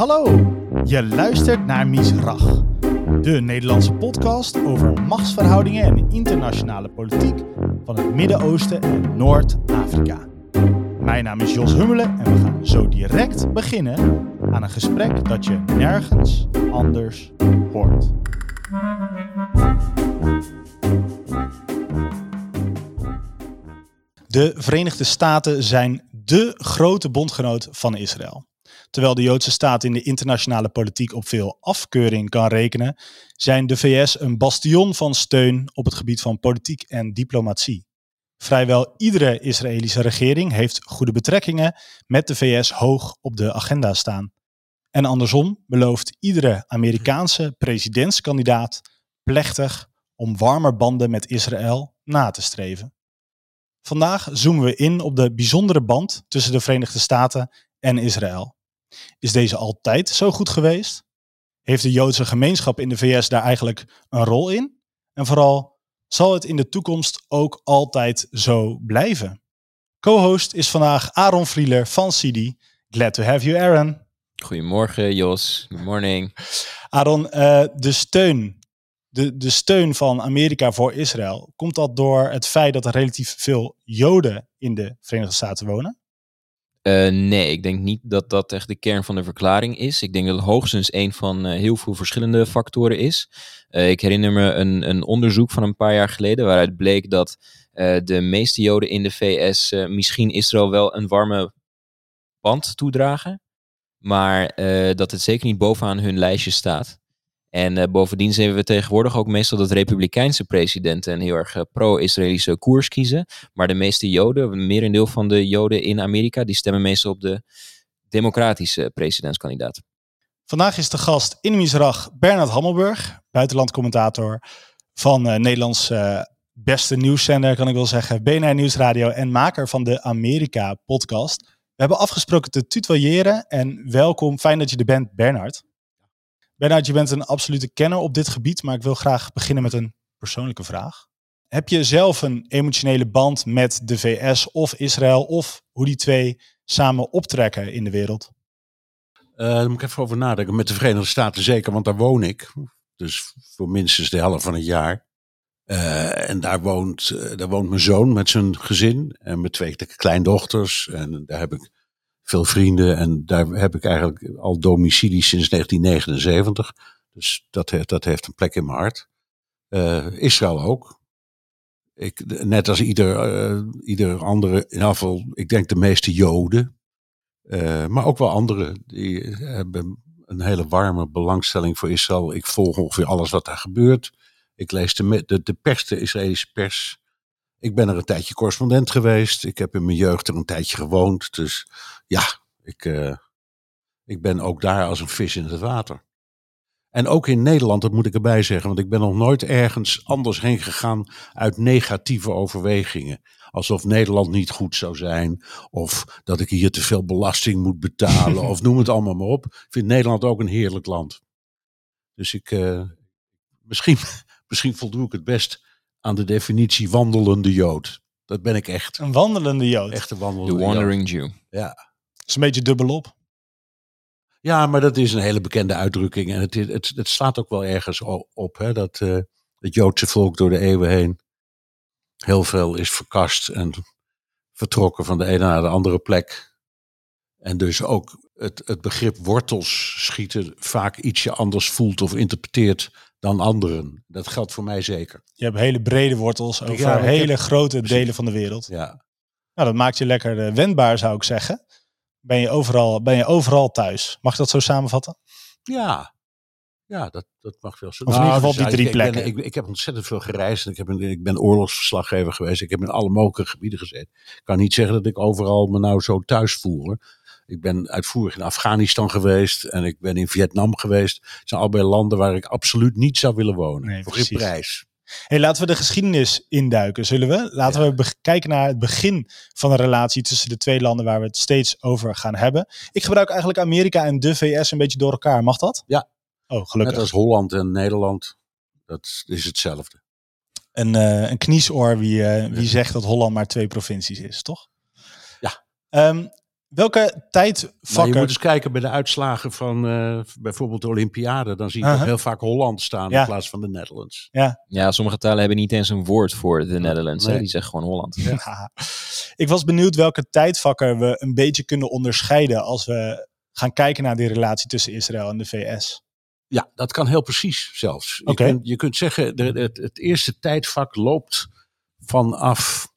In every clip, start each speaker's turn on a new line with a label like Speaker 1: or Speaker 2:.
Speaker 1: Hallo, je luistert naar Misrach, de Nederlandse podcast over machtsverhoudingen en internationale politiek van het Midden-Oosten en Noord-Afrika. Mijn naam is Jos Hummelen en we gaan zo direct beginnen aan een gesprek dat je nergens anders hoort. De Verenigde Staten zijn dé grote bondgenoot van Israël. Terwijl de Joodse staat in de internationale politiek op veel afkeuring kan rekenen, zijn de VS een bastion van steun op het gebied van politiek en diplomatie. Vrijwel iedere Israëlische regering heeft goede betrekkingen met de VS hoog op de agenda staan. En andersom belooft iedere Amerikaanse presidentskandidaat plechtig om warmer banden met Israël na te streven. Vandaag zoomen we in op de bijzondere band tussen de Verenigde Staten en Israël. Is deze altijd zo goed geweest? Heeft de Joodse gemeenschap in de VS daar eigenlijk een rol in? En vooral, zal het in de toekomst ook altijd zo blijven? Co-host is vandaag Aaron Vrieler van CD. Glad to have you, Aaron.
Speaker 2: Goedemorgen, Jos. Good morning.
Speaker 1: Aaron, uh, de steun de, de steun van Amerika voor Israël, komt dat door het feit dat er relatief veel Joden in de Verenigde Staten wonen?
Speaker 2: Uh, nee, ik denk niet dat dat echt de kern van de verklaring is. Ik denk dat het hoogstens een van uh, heel veel verschillende factoren is. Uh, ik herinner me een, een, onderzoek van een paar jaar geleden waaruit bleek dat de meeste Joden in de VS misschien Israël wel een warme band toedragen, maar dat het zeker niet bovenaan hun lijstje staat. En uh, bovendien zien we tegenwoordig ook meestal dat republikeinse presidenten een heel erg uh, pro-Israëlische koers kiezen. Maar de meeste Joden, een merendeel van de Joden in Amerika, die stemmen meestal op de democratische presidentskandidaat.
Speaker 1: Vandaag is de gast in Misrach Bernard Hammelburg, buitenlandcommentator van uh, Nederlands beste nieuwszender, kan ik wel zeggen, BNR Nieuwsradio en maker van de Amerika podcast. We hebben afgesproken te tutoyeren en welkom, fijn dat je er bent, Bernard. Bernard, je bent een absolute kenner op dit gebied, maar ik wil graag beginnen met een persoonlijke vraag. Heb je zelf een emotionele band met de VS of Israël of hoe die twee samen optrekken in de wereld?
Speaker 3: Uh, daar moet ik even over nadenken. Met de Verenigde Staten zeker, want daar woon ik. Dus voor minstens de helft van het jaar. Uh, en daar woont, uh, daar woont mijn zoon met zijn gezin en met twee kleindochters. En daar heb ik veel vrienden en daar heb ik eigenlijk al domicilie sinds 1979. Dus dat, dat heeft een plek in mijn hart. Uh, Israël ook. Ik, net als ieder, uh, ieder andere, in geval, ik denk de meeste Joden. Uh, maar ook wel anderen, die hebben een hele warme belangstelling voor Israël. Ik volg ongeveer alles wat daar gebeurt. Ik lees de, de, de pers, de Israëlische pers. Ik ben er een tijdje correspondent geweest. Ik heb in mijn jeugd er een tijdje gewoond. Dus ja, ik, uh, ik ben ook daar als een vis in het water. En ook in Nederland, dat moet ik erbij zeggen, want ik ben nog nooit ergens anders heen gegaan uit negatieve overwegingen. Alsof Nederland niet goed zou zijn, of dat ik hier te veel belasting moet betalen, of noem het allemaal maar op. Ik vind Nederland ook een heerlijk land. Dus ik, uh, misschien, misschien voldoe ik het best aan de definitie wandelende Jood. Dat ben ik echt.
Speaker 1: Een wandelende Jood.
Speaker 3: Echt een wandelende
Speaker 2: The Wandering Jew.
Speaker 3: Ja.
Speaker 1: Is een beetje dubbelop.
Speaker 3: Ja, maar dat is een hele bekende uitdrukking. En het, het, het slaat ook wel ergens op. Hè, dat uh, het Joodse volk door de eeuwen heen heel veel is verkast en vertrokken van de ene naar de andere plek. En dus ook het, het begrip wortels schieten vaak ietsje anders voelt of interpreteert dan anderen. Dat geldt voor mij zeker.
Speaker 1: Je hebt hele brede wortels over ja, hele heb... grote delen van de wereld.
Speaker 3: Ja.
Speaker 1: Nou, dat maakt je lekker uh, wendbaar, zou ik zeggen. Ben je, overal, ben je overal thuis? Mag dat zo samenvatten?
Speaker 3: Ja, ja dat, dat mag wel zo.
Speaker 1: Of in ieder geval op die drie
Speaker 3: ik,
Speaker 1: plekken.
Speaker 3: Ik, ben, ik, ik, heb ontzettend veel gereisd. En ik, heb een, ik ben oorlogsverslaggever geweest. Ik heb in alle mogelijke gebieden gezeten. Ik kan niet zeggen dat ik overal me nou zo thuis voel. Ik ben uitvoerig in Afghanistan geweest en ik ben in Vietnam geweest. Het zijn allebei landen waar ik absoluut niet zou willen wonen.
Speaker 1: Nee,
Speaker 3: voor geen prijs.
Speaker 1: Hey, laten we de geschiedenis induiken, zullen we? Laten
Speaker 3: Ja.
Speaker 1: we kijken naar het begin van een relatie tussen de twee landen waar we het steeds over gaan hebben. Ik gebruik eigenlijk Amerika en de VS een beetje door elkaar. Mag dat?
Speaker 3: Ja.
Speaker 1: Oh, gelukkig.
Speaker 3: Net als Holland en Nederland. Dat is hetzelfde.
Speaker 1: Een, eh, een kniesoor wie, eh, wie zegt dat Holland maar twee provincies is, toch?
Speaker 3: Ja.
Speaker 1: Ehm, welke tijdvakken...
Speaker 3: Maar je moet eens kijken bij de uitslagen van eh, bijvoorbeeld de Olympiade. Dan zie je toch heel vaak Holland staan
Speaker 1: Ja.
Speaker 3: in plaats van de Netherlands.
Speaker 2: Ja, sommige talen hebben niet eens een woord voor de Netherlands. hè. Die zeggen gewoon Holland.
Speaker 1: Ja. Ik was benieuwd welke tijdvakken we een beetje kunnen onderscheiden als we gaan kijken naar die relatie tussen Israël en de VS.
Speaker 3: Ja, dat kan heel precies zelfs. Je,
Speaker 1: Oké.
Speaker 3: kunt, je kunt zeggen, de, het, het eerste tijdvak loopt vanaf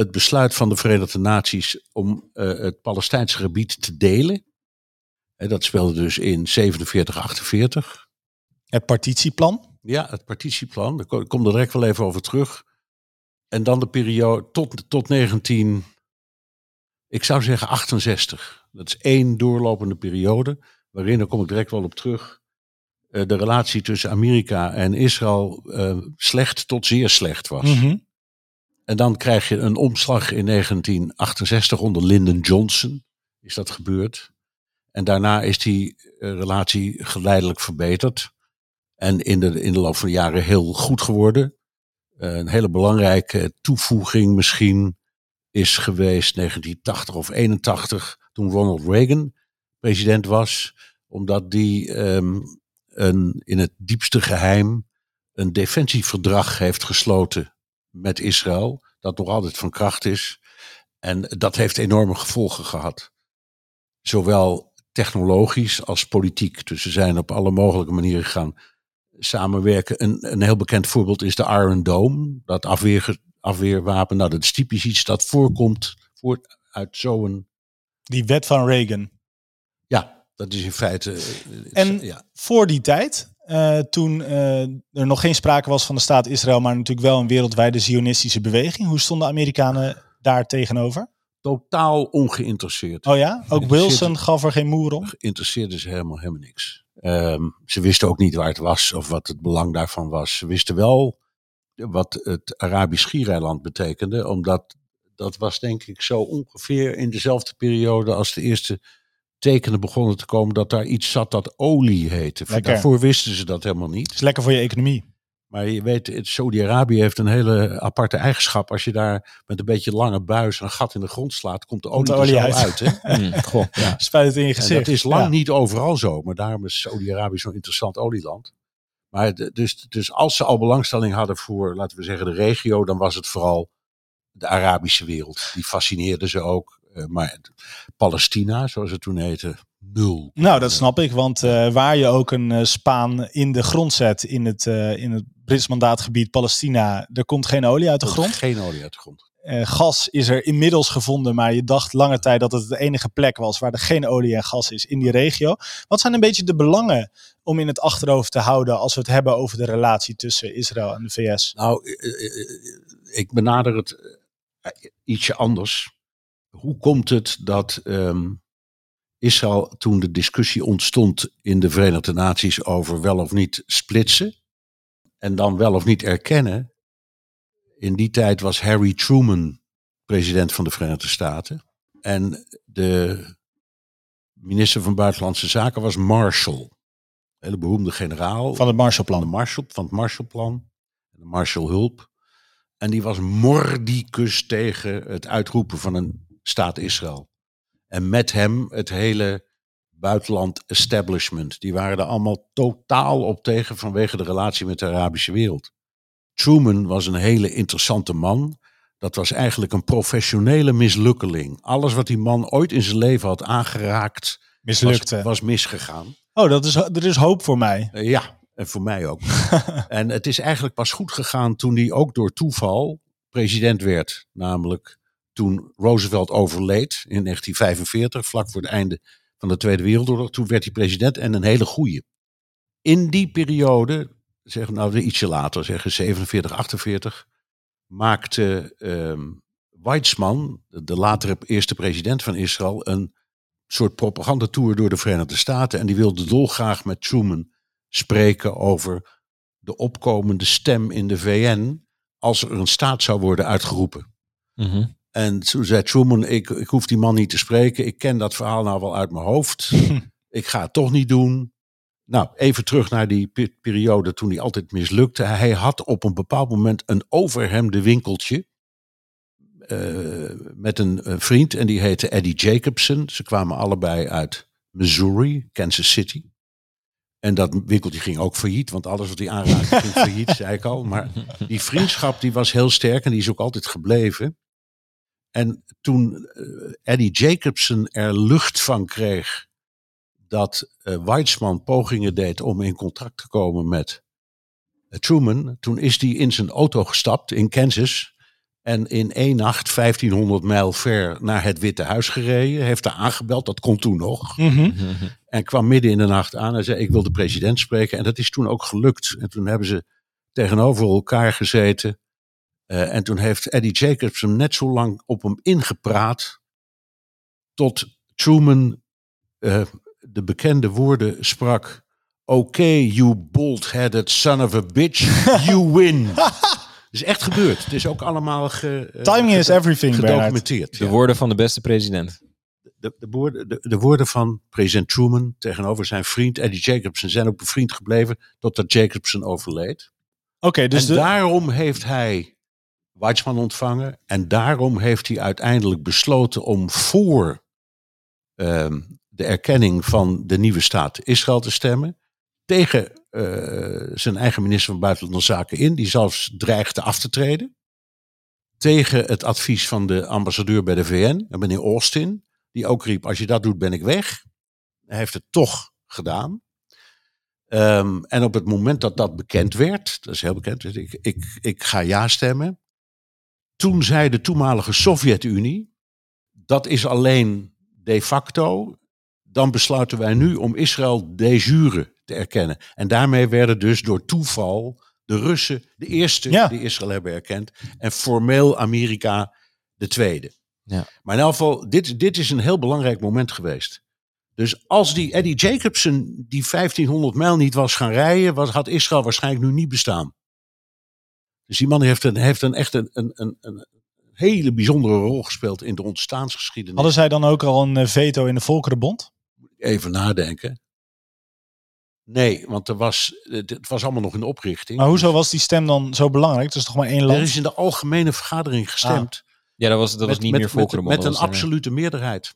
Speaker 3: het besluit van de Verenigde Naties om eh, het Palestijnse gebied te delen. Dat speelde dus in 47, 48.
Speaker 1: Het partitieplan.
Speaker 3: Ja, het partitieplan. Daar ko- ik kom er direct wel even over terug. En dan de periode tot, tot 19, ik zou zeggen 68. Dat is één doorlopende periode, waarin, daar kom ik direct wel op terug, eh, de relatie tussen Amerika en Israël eh, slecht tot zeer slecht was.
Speaker 1: Mhm.
Speaker 3: En dan krijg je een omslag in 1968 onder Lyndon Johnson, is dat gebeurd. En daarna is die eh, relatie geleidelijk verbeterd. En in de, in de loop van de jaren heel goed geworden. Eh, een hele belangrijke toevoeging misschien is geweest 1980 of 81, toen Ronald Reagan president was. Omdat die ehm, een, in het diepste geheim een defensieverdrag heeft gesloten met Israël. Dat nog altijd van kracht is. En dat heeft enorme gevolgen gehad. Zowel technologisch als politiek. Dus ze zijn op alle mogelijke manieren gaan samenwerken. Een, een heel bekend voorbeeld is de Iron Dome. Dat afweer, afweerwapen. Nou, dat is typisch iets dat voorkomt voort uit zo'n...
Speaker 1: Die wet van Reagan.
Speaker 3: Ja, dat is in feite... eh,
Speaker 1: En-
Speaker 3: ja.
Speaker 1: Voor die tijd, eh, toen eh, er nog geen sprake was van de staat Israël, maar natuurlijk wel een wereldwijde zionistische beweging. Hoe stonden de Amerikanen daar tegenover?
Speaker 3: totaal ongeïnteresseerd.
Speaker 1: Oh ja, ook Wilson gaf er geen moer om.
Speaker 3: Interesseerde ze helemaal, helemaal niks. Ehm, ze wisten ook niet waar het was of wat het belang daarvan was. Ze wisten wel wat het Arabisch schiereiland betekende, omdat dat was denk ik zo ongeveer in dezelfde periode als de eerste tekenen begonnen te komen dat daar iets zat dat olie heette.
Speaker 1: Lekker.
Speaker 3: Daarvoor wisten ze dat helemaal niet.
Speaker 1: is lekker voor je economie.
Speaker 3: Maar je weet, het- Saudi-Arabië heeft een hele aparte eigenschap. Als je daar met een beetje lange buis een gat in de grond slaat, komt de
Speaker 1: Komt
Speaker 3: olie, er zo
Speaker 1: uit.
Speaker 3: uit. hè?
Speaker 2: Hmm, goh.
Speaker 3: Ja.
Speaker 1: Spuit het in je
Speaker 3: En
Speaker 1: gezicht.
Speaker 3: dat is lang
Speaker 1: Ja.
Speaker 3: niet overal zo, maar daarom is Saudi-Arabië zo'n interessant olieland. Maar de- dus, dus als ze al belangstelling hadden voor, laten we zeggen, de regio, dan was het vooral de Arabische wereld. Die fascineerde ze ook. Eh, maar Palestina, zoals het toen heette, nul.
Speaker 1: Nou, dat snap ik, want eh, waar je ook een eh, Spaan in de grond zet in het, in het Brits mandaatgebied Palestina, er komt geen olie uit de grond.
Speaker 3: Geen olie uit de grond.
Speaker 1: Gas is er inmiddels gevonden, maar je dacht lange tijd dat het de enige plek was waar er geen olie en gas is in die regio. Wat zijn een beetje de belangen om in het achterhoofd te houden als we het hebben over de relatie tussen Israël en de VS?
Speaker 3: Nou, ik benader het ietsje anders. Hoe komt het dat ehm, Israël, toen de discussie ontstond in de Verenigde Naties over wel of niet splitsen en dan wel of niet erkennen, in die tijd was Harry Truman president van de Verenigde Staten en de minister van Buitenlandse Zaken was Marshall, een hele beroemde generaal
Speaker 1: Van het
Speaker 3: van, de
Speaker 1: Marshallplan.
Speaker 3: Marshall, van het Marshallplan, de Marshallhulp. En die was mordicus tegen het uitroepen van een staat Israël. En met hem het hele buitenland establishment. Die waren er allemaal totaal op tegen vanwege de relatie met de Arabische wereld. Truman was een hele interessante man. Dat was eigenlijk een professionele mislukkeling. Alles wat die man ooit in zijn leven had aangeraakt, was,
Speaker 1: Mislukte.
Speaker 3: was misgegaan.
Speaker 1: Oh, dat is, er is hoop voor mij.
Speaker 3: Eh, ja, en voor mij ook. en het is eigenlijk pas goed gegaan toen hij ook door toeval president werd. Namelijk toen Roosevelt overleed in 1945, vlak voor het einde van de Tweede Wereldoorlog. Toen werd hij president en een hele goeie. In die periode, zeggen nou ietsje later, zeggen 47, 48, maakte ehm Weizmann, de, latere eerste president van Israël, een soort propagandatour door de Verenigde Staten. En die wilde dolgraag met Truman spreken over de opkomende stem in de VN als er een staat zou worden uitgeroepen.
Speaker 2: Mhm.
Speaker 3: En toen zei Truman, ik, ik hoef die man niet te spreken. Ik ken dat verhaal nou wel uit mijn hoofd. ik ga het toch niet doen. Nou, even terug naar die pe- periode toen hij altijd mislukte. Hij had op een bepaald moment een overhemde winkeltje. eh, met een vriend en die heette Eddie Jacobson. Ze kwamen allebei uit Missouri, Kansas City. En dat winkeltje ging ook failliet, want alles wat hij aanraakte ging failliet, zei ik al. Maar die vriendschap die was heel sterk en die is ook altijd gebleven. En toen eh, Eddie Jacobson er lucht van kreeg dat eh Weizmann pogingen deed om in contact te komen met eh, Truman, toen is hij in zijn auto gestapt in Kansas en in één nacht 1500 mijl ver naar het Witte Huis gereden. Heeft daar aangebeld, dat kon toen nog.
Speaker 1: Mhm.
Speaker 3: En kwam midden in de nacht aan en zei: Ik wil de president spreken. En dat is toen ook gelukt. En toen hebben ze tegenover elkaar gezeten. Eh, en toen heeft Eddie Jacobson net zo lang op hem ingepraat. Tot Truman eh, de bekende woorden sprak. Oké, you bald-headed son of a bitch, you win. Het is echt gebeurd. Het is ook allemaal ge, eh,
Speaker 1: Timing is everything,
Speaker 3: gedocumenteerd.
Speaker 2: De woorden van de beste president.
Speaker 3: de, de, woorden, de, de woorden van president Truman tegenover zijn vriend Eddie Jacobson zijn ook bevriend gebleven totdat Jacobson overleed.
Speaker 1: Oké, dus
Speaker 3: en
Speaker 1: de,
Speaker 3: daarom heeft hij Weizmann ontvangen en daarom heeft hij uiteindelijk besloten om voor ehm, de erkenning van de nieuwe staat Israël te stemmen. Tegen eh, zijn eigen minister van Buitenlandse Zaken in, die zelfs dreigde af te treden. Tegen het advies van de ambassadeur bij de VN, meneer Austin, die ook riep: Als je dat doet, ben ik weg. Hij heeft het toch gedaan. Ehm, en op het moment dat dat bekend werd, dat is heel bekend, ik, ik, ik ga ja stemmen. Toen zei de toenmalige Sovjet-Unie: dat is alleen de facto. Dan besluiten wij nu om Israël de jure te erkennen. En daarmee werden dus door toeval de Russen de eerste
Speaker 1: Ja.
Speaker 3: die Israël hebben erkend. En formeel Amerika de tweede.
Speaker 2: Ja.
Speaker 3: Maar in elk geval, dit, dit is een heel belangrijk moment geweest. Dus als die Eddie Jacobson die 1500 mijl niet was gaan rijden, was, had Israël waarschijnlijk nu niet bestaan. Dus die man heeft, een, heeft een, echt een, een, een, een hele bijzondere rol gespeeld in de ontstaansgeschiedenis.
Speaker 1: hadden zij dan ook al een eh, veto in de Volkerenbond?
Speaker 3: Even nadenken. Nee, want er was, het het was allemaal nog in de oprichting.
Speaker 1: Maar hoezo was die stem dan zo belangrijk? Het is toch maar één
Speaker 3: Er
Speaker 1: land?
Speaker 3: is in de algemene vergadering gestemd.
Speaker 2: Ja, dat was, dat was
Speaker 3: met,
Speaker 2: niet
Speaker 3: met,
Speaker 2: meer
Speaker 3: met,
Speaker 2: Volkerenbond.
Speaker 3: met
Speaker 2: dat
Speaker 3: een
Speaker 2: eh,
Speaker 3: absolute meerderheid.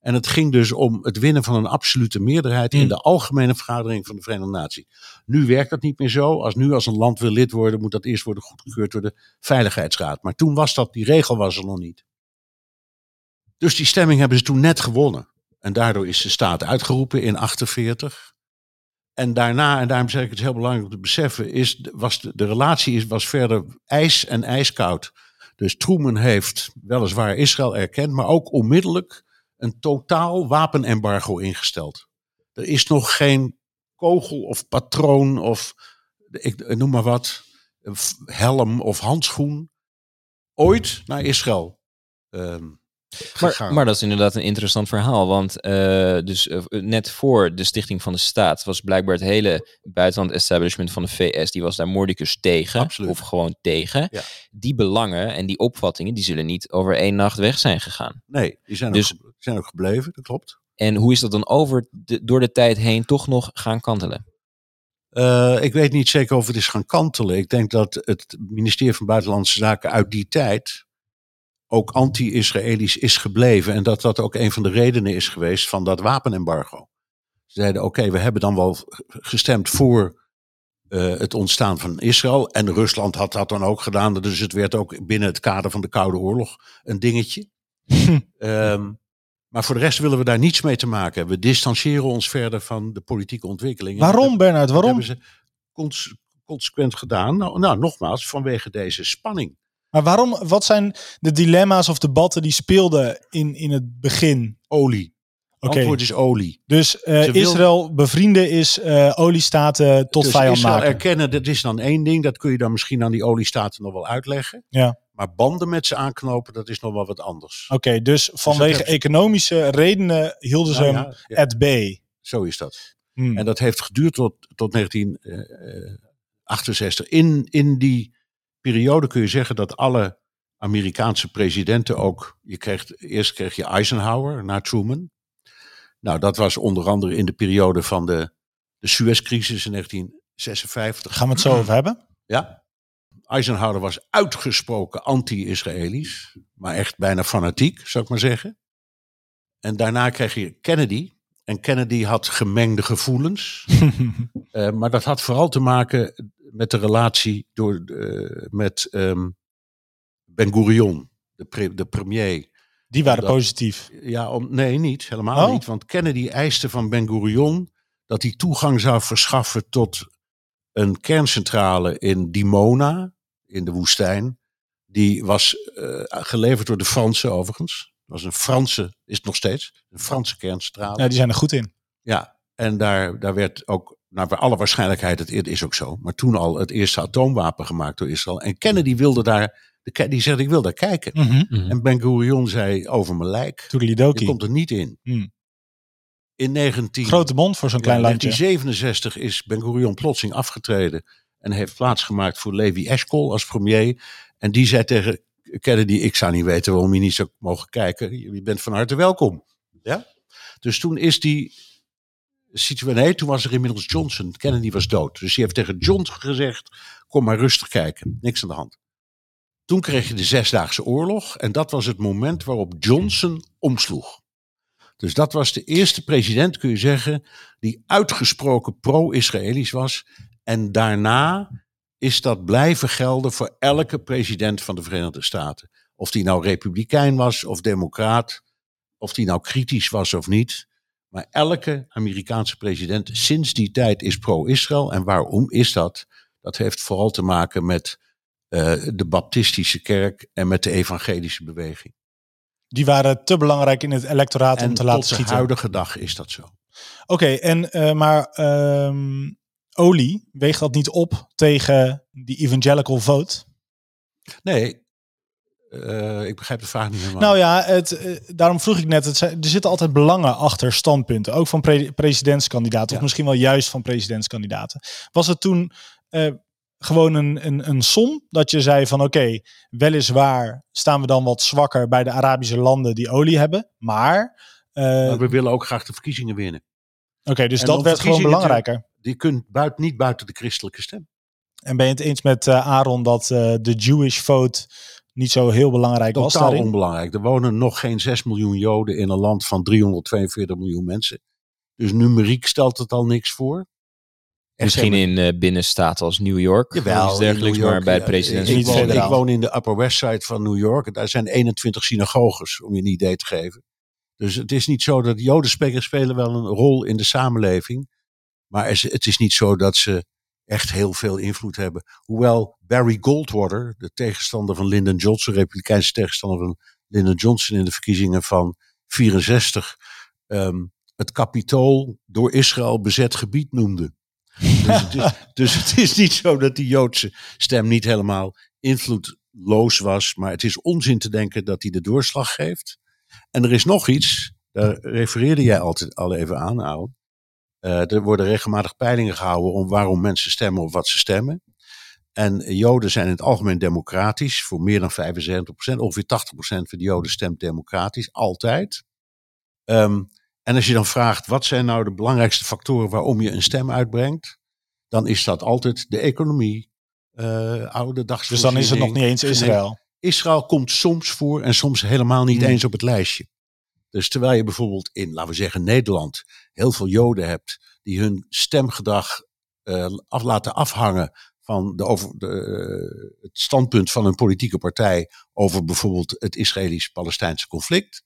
Speaker 3: En het ging dus om het winnen van een absolute meerderheid in de algemene vergadering van de Verenigde Naties. Nu werkt dat niet meer zo. Als nu als een land wil lid worden, moet dat eerst worden goedgekeurd door de Veiligheidsraad. Maar toen was dat, die regel was er nog niet. Dus die stemming hebben ze toen net gewonnen. En daardoor is de staat uitgeroepen in 48. En daarna, en daarom zeg ik het heel belangrijk om te beseffen, is, was de, de relatie is, was verder ijs en ijskoud. Dus Truman heeft weliswaar Israël erkend, maar ook onmiddellijk een totaal wapenembargo ingesteld. Er is nog geen kogel of patroon of ik noem maar wat, helm of handschoen ooit naar Israël ehm
Speaker 2: Maar, maar dat is inderdaad een interessant verhaal. Want eh, dus, eh, net voor de stichting van de staat was blijkbaar het hele buitenland establishment van de VS, die was daar mordicus tegen.
Speaker 3: Absoluut.
Speaker 2: Of gewoon tegen.
Speaker 3: Ja.
Speaker 2: Die belangen en die opvattingen, die zullen niet over één nacht weg zijn gegaan.
Speaker 3: nee, die zijn,
Speaker 2: Dus-
Speaker 3: ook, zijn ook gebleven, dat klopt.
Speaker 2: En hoe is dat dan over de, door de tijd heen toch nog gaan kantelen?
Speaker 3: Eh, ik weet niet zeker of het is gaan kantelen. Ik denk dat het ministerie van Buitenlandse Zaken uit die tijd ook anti-Israëlisch is gebleven. En dat dat ook een van de redenen is geweest van dat wapenembargo. Ze zeiden, oké, we hebben dan wel gestemd voor eh, het ontstaan van Israël. En Rusland had dat dan ook gedaan. Dus het werd ook binnen het kader van de Koude Oorlog een dingetje. Ehm, maar voor de rest willen we daar niets mee te maken hebben. We distancieren ons verder van de politieke ontwikkelingen.
Speaker 1: Waarom, Bernard?
Speaker 3: Dat
Speaker 1: Waarom?
Speaker 3: hebben ze cons- consequent gedaan. Nou, nou, nogmaals, vanwege deze spanning.
Speaker 1: Maar waarom? Wat zijn de dilemma's of debatten die speelden in, in het begin?
Speaker 3: Olie.
Speaker 1: Oké,
Speaker 3: Antwoord is olie.
Speaker 1: dus eh,
Speaker 3: wil-
Speaker 1: Israël bevrienden is eh, oliestaten tot
Speaker 3: dus
Speaker 1: vijand
Speaker 3: Israël
Speaker 1: maken.
Speaker 3: erkennen, dat is dan één ding. Dat kun je dan misschien aan die oliestaten nog wel uitleggen.
Speaker 1: Ja.
Speaker 3: Maar banden met ze aanknopen, dat is nog wel wat anders.
Speaker 1: Oké, dus vanwege
Speaker 3: hebben ze-
Speaker 1: economische redenen hielden ze
Speaker 3: Nou
Speaker 1: hem
Speaker 3: ja, ja,
Speaker 1: at bay.
Speaker 3: zo is dat.
Speaker 1: Hmm.
Speaker 3: En dat heeft geduurd tot, tot 1968. In, in die periode kun je zeggen dat alle Amerikaanse presidenten ook. Je kreeg, eerst kreeg je Eisenhower na Truman. Nou, dat was onder andere in de periode van de, de Suezcrisis in 1956.
Speaker 1: Gaan we het zo over hebben?
Speaker 3: Ja. Eisenhower was uitgesproken anti-Israëlisch, maar echt bijna fanatiek, zou ik maar zeggen. En daarna kreeg je Kennedy. En Kennedy had gemengde gevoelens. Uh, maar dat had vooral te maken met de relatie door, uh, met um, Ben Gurion, de, pre, de premier.
Speaker 1: Die waren dat, positief.
Speaker 3: Ja, om, nee, niet. Helemaal oh. niet. Want Kennedy eiste van Ben Gurion dat hij toegang zou verschaffen tot een kerncentrale in Dimona, in de woestijn. Die was uh, geleverd door de Fransen overigens. Dat was een Franse, is het nog steeds, een Franse kerncentrale.
Speaker 1: Ja, die zijn er goed in.
Speaker 3: Ja, en daar, daar werd ook, naar nou, alle waarschijnlijkheid, het is ook zo, maar toen al het eerste atoomwapen gemaakt door Israël. En Kennedy wilde daar, die zegt ik wil daar kijken.
Speaker 1: Mm -hmm.
Speaker 3: En Ben Gurion zei over mijn lijk, je komt er niet in.
Speaker 1: Mm.
Speaker 3: In 19,
Speaker 1: Grote mond voor zo'n klein landje.
Speaker 3: 1967 is Ben Gurion plotseling afgetreden en heeft plaatsgemaakt voor Levi Eshkol als premier. En die zei tegen Kennedy, ik zou niet weten waarom je niet zou mogen kijken. Je bent van harte welkom. Ja? Dus toen is die situatie, nee, toen was er inmiddels Johnson. Kennedy was dood. Dus die heeft tegen Johnson gezegd, kom maar rustig kijken. Niks aan de hand. Toen kreeg je de Zesdaagse Oorlog. En dat was het moment waarop Johnson omsloeg. Dus dat was de eerste president, kun je zeggen, die uitgesproken pro-Israëlisch was. En daarna is dat blijven gelden voor elke president van de Verenigde Staten. Of die nou republikein was of democraat, of die nou kritisch was of niet. Maar elke Amerikaanse president sinds die tijd is pro-Israël. En waarom is dat? Dat heeft vooral te maken met uh, de Baptistische kerk en met de evangelische beweging.
Speaker 1: Die waren te belangrijk in het electoraat
Speaker 3: en
Speaker 1: om te laten
Speaker 3: tot de
Speaker 1: schieten.
Speaker 3: huidige dag is dat zo.
Speaker 1: Oké, okay, en uh, maar um, olie, weegt dat niet op tegen die evangelical vote?
Speaker 3: Nee, uh, ik begrijp de vraag niet helemaal.
Speaker 1: Nou ja, het, uh, daarom vroeg ik net, het, er zitten altijd belangen achter standpunten, ook van pre presidentskandidaten, ja. of misschien wel juist van presidentskandidaten. Was het toen uh, gewoon een, een, een som dat je zei van oké, okay, weliswaar staan we dan wat zwakker bij de Arabische landen die olie hebben, maar...
Speaker 3: maar we willen ook graag de verkiezingen winnen.
Speaker 1: Oké, okay, dus en dat werd gewoon belangrijker.
Speaker 3: Die kunt buiten, niet buiten de christelijke stem.
Speaker 1: En ben je het eens met Aaron dat de Jewish vote niet zo heel belangrijk
Speaker 3: Totaal
Speaker 1: was daarin.
Speaker 3: onbelangrijk. Er wonen nog geen 6 miljoen Joden in een land van 342 miljoen mensen. Dus numeriek stelt het al niks voor.
Speaker 2: Misschien in uh, binnenstaten als New York.
Speaker 3: Jawel,
Speaker 2: dergelijks,
Speaker 3: York,
Speaker 2: maar bij
Speaker 3: ja,
Speaker 2: president.
Speaker 3: Ik, woon, ik woon in de Upper West Side van New York. Daar zijn 21 synagoges, om je een idee te geven. Dus het is niet zo dat Joden spelen, spelen wel een rol in de samenleving. Maar het is niet zo dat ze echt heel veel invloed hebben. Hoewel Barry Goldwater, de tegenstander van Lyndon Johnson, republikeinse tegenstander van Lyndon Johnson in de verkiezingen van 64, um, het kapitool door Israël bezet gebied noemde. Dus het, is, dus het is niet zo dat die Joodse stem niet helemaal invloedloos was, maar het is onzin te denken dat hij de doorslag geeft. En er is nog iets, daar refereerde jij altijd al even aan, Aaron. Uh, er worden regelmatig peilingen gehouden om waarom mensen stemmen of wat ze stemmen. En Joden zijn in het algemeen democratisch, voor meer dan 75%. Ongeveer 80% van de Joden stemt democratisch, altijd. Um, en als je dan vraagt, wat zijn nou de belangrijkste factoren waarom je een stem uitbrengt? Dan is dat altijd de economie, uh, oude.
Speaker 1: Dus dan is het nog niet eens Israël?
Speaker 3: Israël komt soms voor en soms helemaal niet hmm. eens op het lijstje. Dus terwijl je bijvoorbeeld in, laten we zeggen, Nederland heel veel Joden hebt die hun stemgedrag uh, af laten afhangen van de over, de, uh, het standpunt van een politieke partij over bijvoorbeeld het Israëlisch-Palestijnse conflict.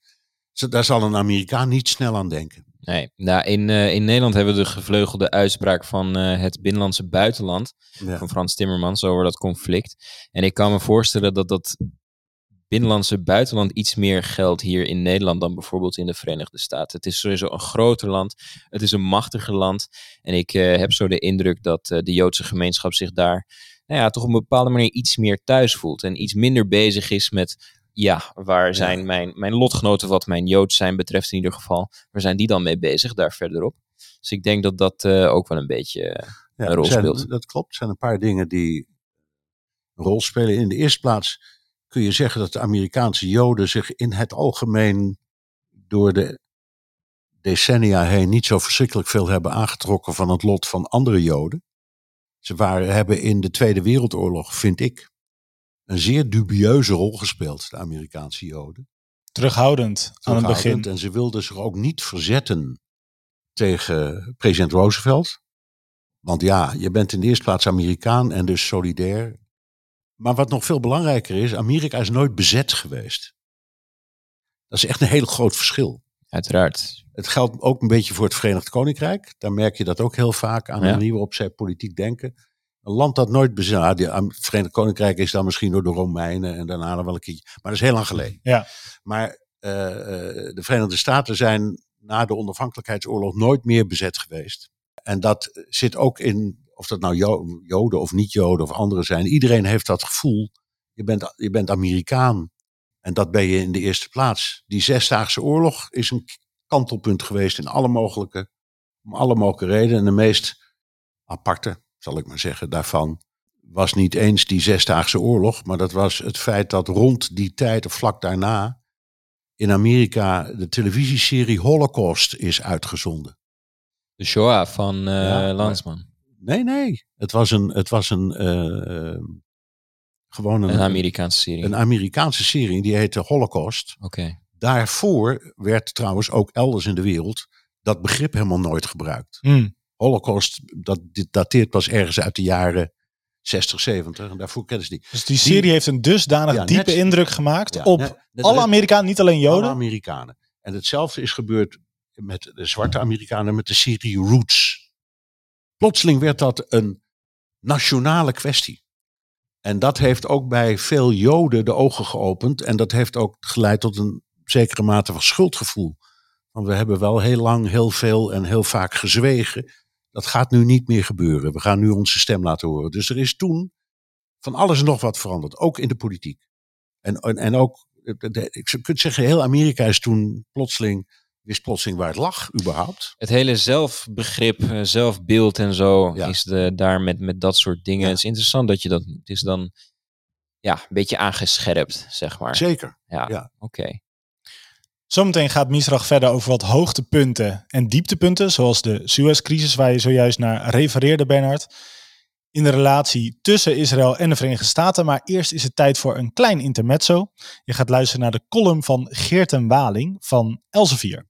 Speaker 3: Daar zal een Amerikaan niet snel aan denken.
Speaker 2: Nee, nou in, uh, in Nederland hebben we de gevleugelde uitspraak van uh, het binnenlandse buitenland
Speaker 3: ja.
Speaker 2: van Frans Timmermans over dat conflict. En ik kan me voorstellen dat dat binnenlandse buitenland iets meer geldt hier in Nederland dan bijvoorbeeld in de Verenigde Staten. Het is sowieso een groter land, het is een machtiger land. En ik uh, heb zo de indruk dat uh, de Joodse gemeenschap zich daar nou ja, toch op een bepaalde manier iets meer thuis voelt. En iets minder bezig is met, ja, waar zijn ja. mijn, mijn lotgenoten wat mijn Joods zijn betreft in ieder geval, waar zijn die dan mee bezig daar verderop? Dus ik denk dat dat uh, ook wel een beetje
Speaker 3: ja,
Speaker 2: een rol
Speaker 3: zijn,
Speaker 2: speelt.
Speaker 3: Dat klopt, er zijn een paar dingen die een rol spelen. In de eerste plaats kun je zeggen dat de Amerikaanse Joden zich in het algemeen door de decennia heen niet zo verschrikkelijk veel hebben aangetrokken van het lot van andere Joden. Ze waren, hebben in de Tweede Wereldoorlog, vind ik, een zeer dubieuze rol gespeeld, de Amerikaanse Joden.
Speaker 1: Terughoudend aan het begin.
Speaker 3: Terughoudend. En ze wilden zich ook niet verzetten tegen president Roosevelt. Want ja, je bent in de eerste plaats Amerikaan en dus solidair. Maar wat nog veel belangrijker is, Amerika is nooit bezet geweest. Dat is echt een heel groot verschil.
Speaker 2: Uiteraard.
Speaker 3: Het geldt ook een beetje voor het Verenigd Koninkrijk. Daar merk je dat ook heel vaak aan de
Speaker 2: Ja.
Speaker 3: manier waarop zij politiek denken. Een land dat nooit bezet. die- Het Verenigd Koninkrijk is dan misschien door de Romeinen en daarna nog wel een keertje. Maar dat is heel lang geleden.
Speaker 1: Ja.
Speaker 3: Maar eh, eh, de Verenigde Staten zijn na de onafhankelijkheidsoorlog nooit meer bezet geweest. En dat zit ook in, of dat nou Jo- Joden of niet-Joden of anderen zijn. Iedereen heeft dat gevoel. Je bent, je bent Amerikaan. En dat ben je in de eerste plaats. Die Zesdaagse Oorlog is een kantelpunt geweest in alle mogelijke, om alle mogelijke redenen. En de meest aparte, zal ik maar zeggen, daarvan was niet eens die Zesdaagse Oorlog, maar dat was het feit dat rond die tijd of vlak daarna in Amerika de televisieserie Holocaust is uitgezonden.
Speaker 2: De Shoah van eh
Speaker 3: Ja,
Speaker 2: Landsman.
Speaker 3: Nee, nee. Het was een, het was een eh, eh, gewoon een,
Speaker 2: Een Amerikaanse serie.
Speaker 3: een Amerikaanse serie die heette Holocaust.
Speaker 2: Oké.
Speaker 3: Daarvoor werd trouwens ook elders in de wereld dat begrip helemaal nooit gebruikt.
Speaker 1: Hm.
Speaker 3: Holocaust, dat dit dateert pas ergens uit de jaren 60, 70. En daarvoor kennen ze die.
Speaker 1: Dus die serie heeft een dusdanig
Speaker 3: Ja,
Speaker 1: diepe
Speaker 3: net-
Speaker 1: indruk gemaakt
Speaker 3: Ja,
Speaker 1: op
Speaker 3: net- net
Speaker 1: alle Amerikanen, niet alleen
Speaker 3: alle
Speaker 1: Joden.
Speaker 3: Amerikanen. En hetzelfde is gebeurd met de zwarte Amerikanen met de serie Roots. Plotseling werd dat een nationale kwestie. En dat heeft ook bij veel Joden de ogen geopend. En dat heeft ook geleid tot een zekere mate van schuldgevoel. Want we hebben wel heel lang, heel veel en heel vaak gezwegen. Dat gaat nu niet meer gebeuren. We gaan nu onze stem laten horen. Dus er is toen van alles nog wat veranderd. Ook in de politiek. En, en, en ook, ik kunt zeggen, heel Amerika is toen plotseling, wist plotseling waar het lag, überhaupt.
Speaker 2: Het hele zelfbegrip, eh, zelfbeeld en zo
Speaker 3: Ja.
Speaker 2: is de, daar met, met dat soort dingen.
Speaker 3: Ja.
Speaker 2: Het is interessant dat je dat het is dan ja, een beetje aangescherpt, zeg maar.
Speaker 3: Zeker.
Speaker 2: Ja,
Speaker 3: ja.
Speaker 2: oké.
Speaker 1: Zometeen gaat Misrach verder over wat hoogtepunten en dieptepunten, zoals de Suez-crisis waar je zojuist naar refereerde, Bernard. In de relatie tussen Israël en de Verenigde Staten. Maar eerst is het tijd voor een klein intermezzo. Je gaat luisteren naar de column van Geerten Waling van Elsevier.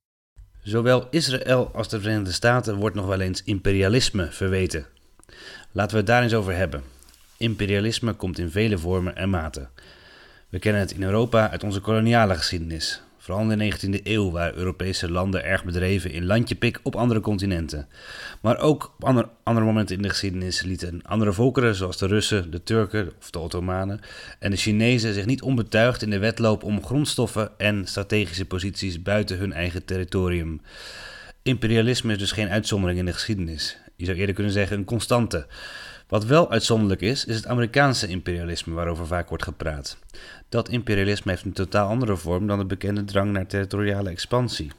Speaker 4: Zowel Israël als de Verenigde Staten wordt nog wel eens imperialisme verweten. Laten we het daar eens over hebben. Imperialisme komt in vele vormen en maten. We kennen het in Europa uit onze koloniale geschiedenis. Vooral in de 19e eeuw waren Europese landen erg bedreven in landjepik op andere continenten. Maar ook op ander- andere momenten in de geschiedenis lieten andere volkeren, zoals de Russen, de Turken of de Ottomanen en de Chinezen, zich niet onbetuigd in de wedloop om grondstoffen en strategische posities buiten hun eigen territorium. Imperialisme is dus geen uitzondering in de geschiedenis. Je zou eerder kunnen zeggen een constante. Wat wel uitzonderlijk is, is het Amerikaanse imperialisme waarover vaak wordt gepraat. Dat imperialisme heeft een totaal andere vorm dan de bekende drang naar territoriale expansie.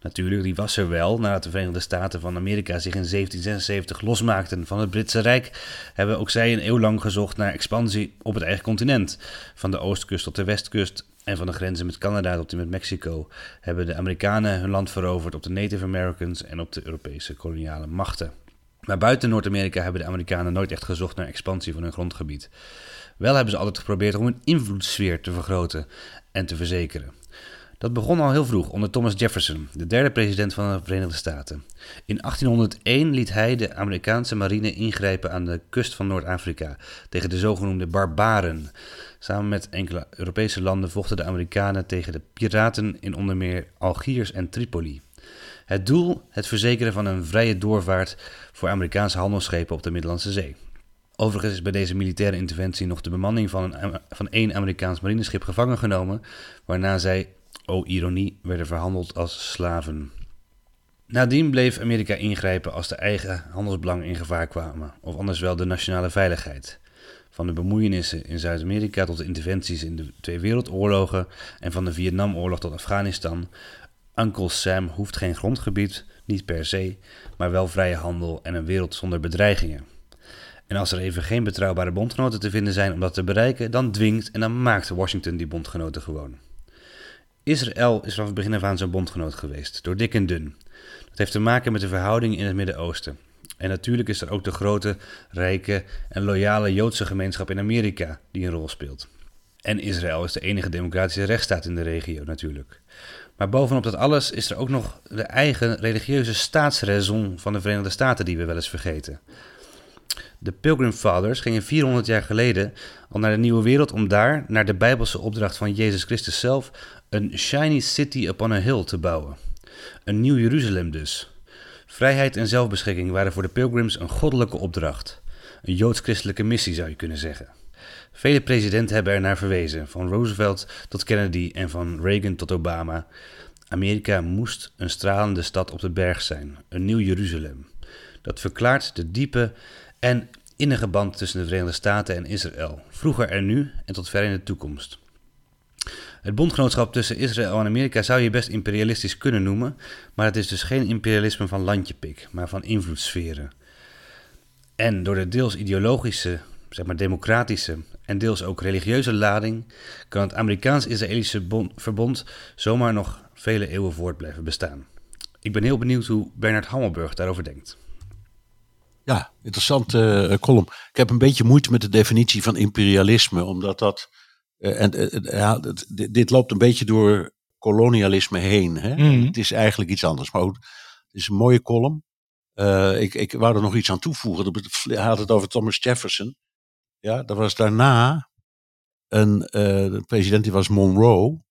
Speaker 4: Natuurlijk, die was er wel. Nadat de Verenigde Staten van Amerika zich in 1776 losmaakten van het Britse Rijk, hebben ook zij een eeuw lang gezocht naar expansie op het eigen continent. Van de oostkust tot de westkust en van de grenzen met Canada tot die met Mexico hebben de Amerikanen hun land veroverd op de Native Americans en op de Europese koloniale machten. Maar buiten Noord-Amerika hebben de Amerikanen nooit echt gezocht naar expansie van hun grondgebied. Wel hebben ze altijd geprobeerd om hun invloedssfeer te vergroten en te verzekeren. Dat begon al heel vroeg onder Thomas Jefferson, de derde president van de Verenigde Staten. In 1801 liet hij de Amerikaanse marine ingrijpen aan de kust van Noord-Afrika tegen de zogenoemde barbaren. Samen met enkele Europese landen vochten de Amerikanen tegen de piraten in onder meer Algiers en Tripoli. Het doel: het verzekeren van een vrije doorvaart voor Amerikaanse handelsschepen op de Middellandse Zee. Overigens is bij deze militaire interventie nog de bemanning van, een, van één Amerikaans marineschip gevangen genomen, waarna zij, oh ironie, werden verhandeld als slaven. Nadien bleef Amerika ingrijpen als de eigen handelsbelangen in gevaar kwamen, of anders wel de nationale veiligheid. Van de bemoeienissen in Zuid-Amerika tot de interventies in de twee wereldoorlogen en van de Vietnamoorlog tot Afghanistan. Uncle Sam hoeft geen grondgebied, niet per se, maar wel vrije handel en een wereld zonder bedreigingen. En als er even geen betrouwbare bondgenoten te vinden zijn om dat te bereiken, dan dwingt en dan maakt Washington die bondgenoten gewoon. Israël is vanaf het begin af aan zo'n bondgenoot geweest, door dik en dun. Dat heeft te maken met de verhoudingen in het Midden-Oosten. En natuurlijk is er ook de grote, rijke en loyale Joodse gemeenschap in Amerika die een rol speelt. En Israël is de enige democratische rechtsstaat in de regio natuurlijk. Maar bovenop dat alles is er ook nog de eigen religieuze staatsraison van de Verenigde Staten die we wel eens vergeten. De Pilgrim Fathers gingen 400 jaar geleden al naar de Nieuwe Wereld om daar, naar de Bijbelse opdracht van Jezus Christus zelf, een shiny city upon a hill te bouwen. Een nieuw Jeruzalem dus. Vrijheid en zelfbeschikking waren voor de Pilgrims een goddelijke opdracht. Een joods-christelijke missie zou je kunnen zeggen. Vele presidenten hebben er naar verwezen, van Roosevelt tot Kennedy en van Reagan tot Obama. Amerika moest een stralende stad op de berg zijn, een nieuw Jeruzalem. Dat verklaart de diepe en innige band tussen de Verenigde Staten en Israël, vroeger en nu en tot ver in de toekomst. Het bondgenootschap tussen Israël en Amerika zou je best imperialistisch kunnen noemen, maar het is dus geen imperialisme van landjepik, maar van invloedssferen. En door de deels ideologische, zeg maar democratische en deels ook religieuze lading kan het Amerikaans-Israëlische verbond zomaar nog vele eeuwen voort blijven bestaan. Ik ben heel benieuwd hoe Bernard Hammelburg daarover denkt.
Speaker 3: Ja, interessante uh, column. Ik heb een beetje moeite met de definitie van imperialisme, omdat dat. Uh, en, uh, ja, dit loopt een beetje door kolonialisme heen. Hè?
Speaker 1: Mhm.
Speaker 3: Het is eigenlijk iets anders. Maar goed, het is een mooie column. ik, ik wou er nog iets aan toevoegen. Hij had het over Thomas Jefferson. Ja, dat was daarna een de president, die was Monroe.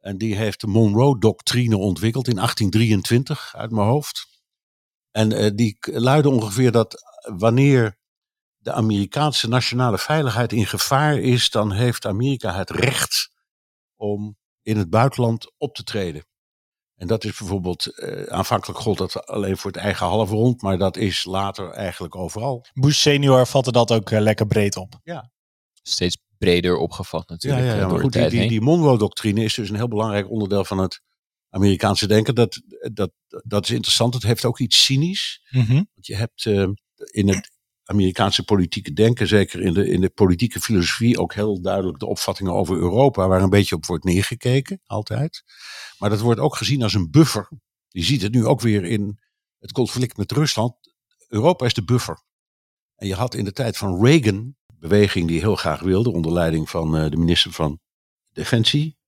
Speaker 3: En die heeft de Monroe-doctrine ontwikkeld in 1823, uit mijn hoofd. En uh, die luidde ongeveer dat wanneer de Amerikaanse nationale veiligheid in gevaar is, dan heeft Amerika het recht om in het buitenland op te treden. En dat is bijvoorbeeld, uh, aanvankelijk gold dat alleen voor het eigen halfrond, maar dat is later eigenlijk overal.
Speaker 1: Bush senior vatte dat ook uh, lekker breed op.
Speaker 3: Ja.
Speaker 2: Steeds breder opgevat natuurlijk.
Speaker 3: Ja, ja, ja
Speaker 2: door
Speaker 3: maar goed,
Speaker 2: de
Speaker 3: die, die, Monroe-doctrine is dus een heel belangrijk onderdeel van het Amerikaanse denken. Dat, dat, dat is interessant. Het heeft ook iets cynisch.
Speaker 1: Mhm.
Speaker 3: Want je hebt uh, in het Amerikaanse politieke denken, zeker in de, in de politieke filosofie, ook heel duidelijk de opvattingen over Europa, waar een beetje op wordt neergekeken, altijd. Maar dat wordt ook gezien als een buffer. Je ziet het nu ook weer in het conflict met Rusland. Europa is de buffer. En je had in de tijd van Reagan, beweging die heel graag wilde, onder leiding van uh, de minister van Defensie,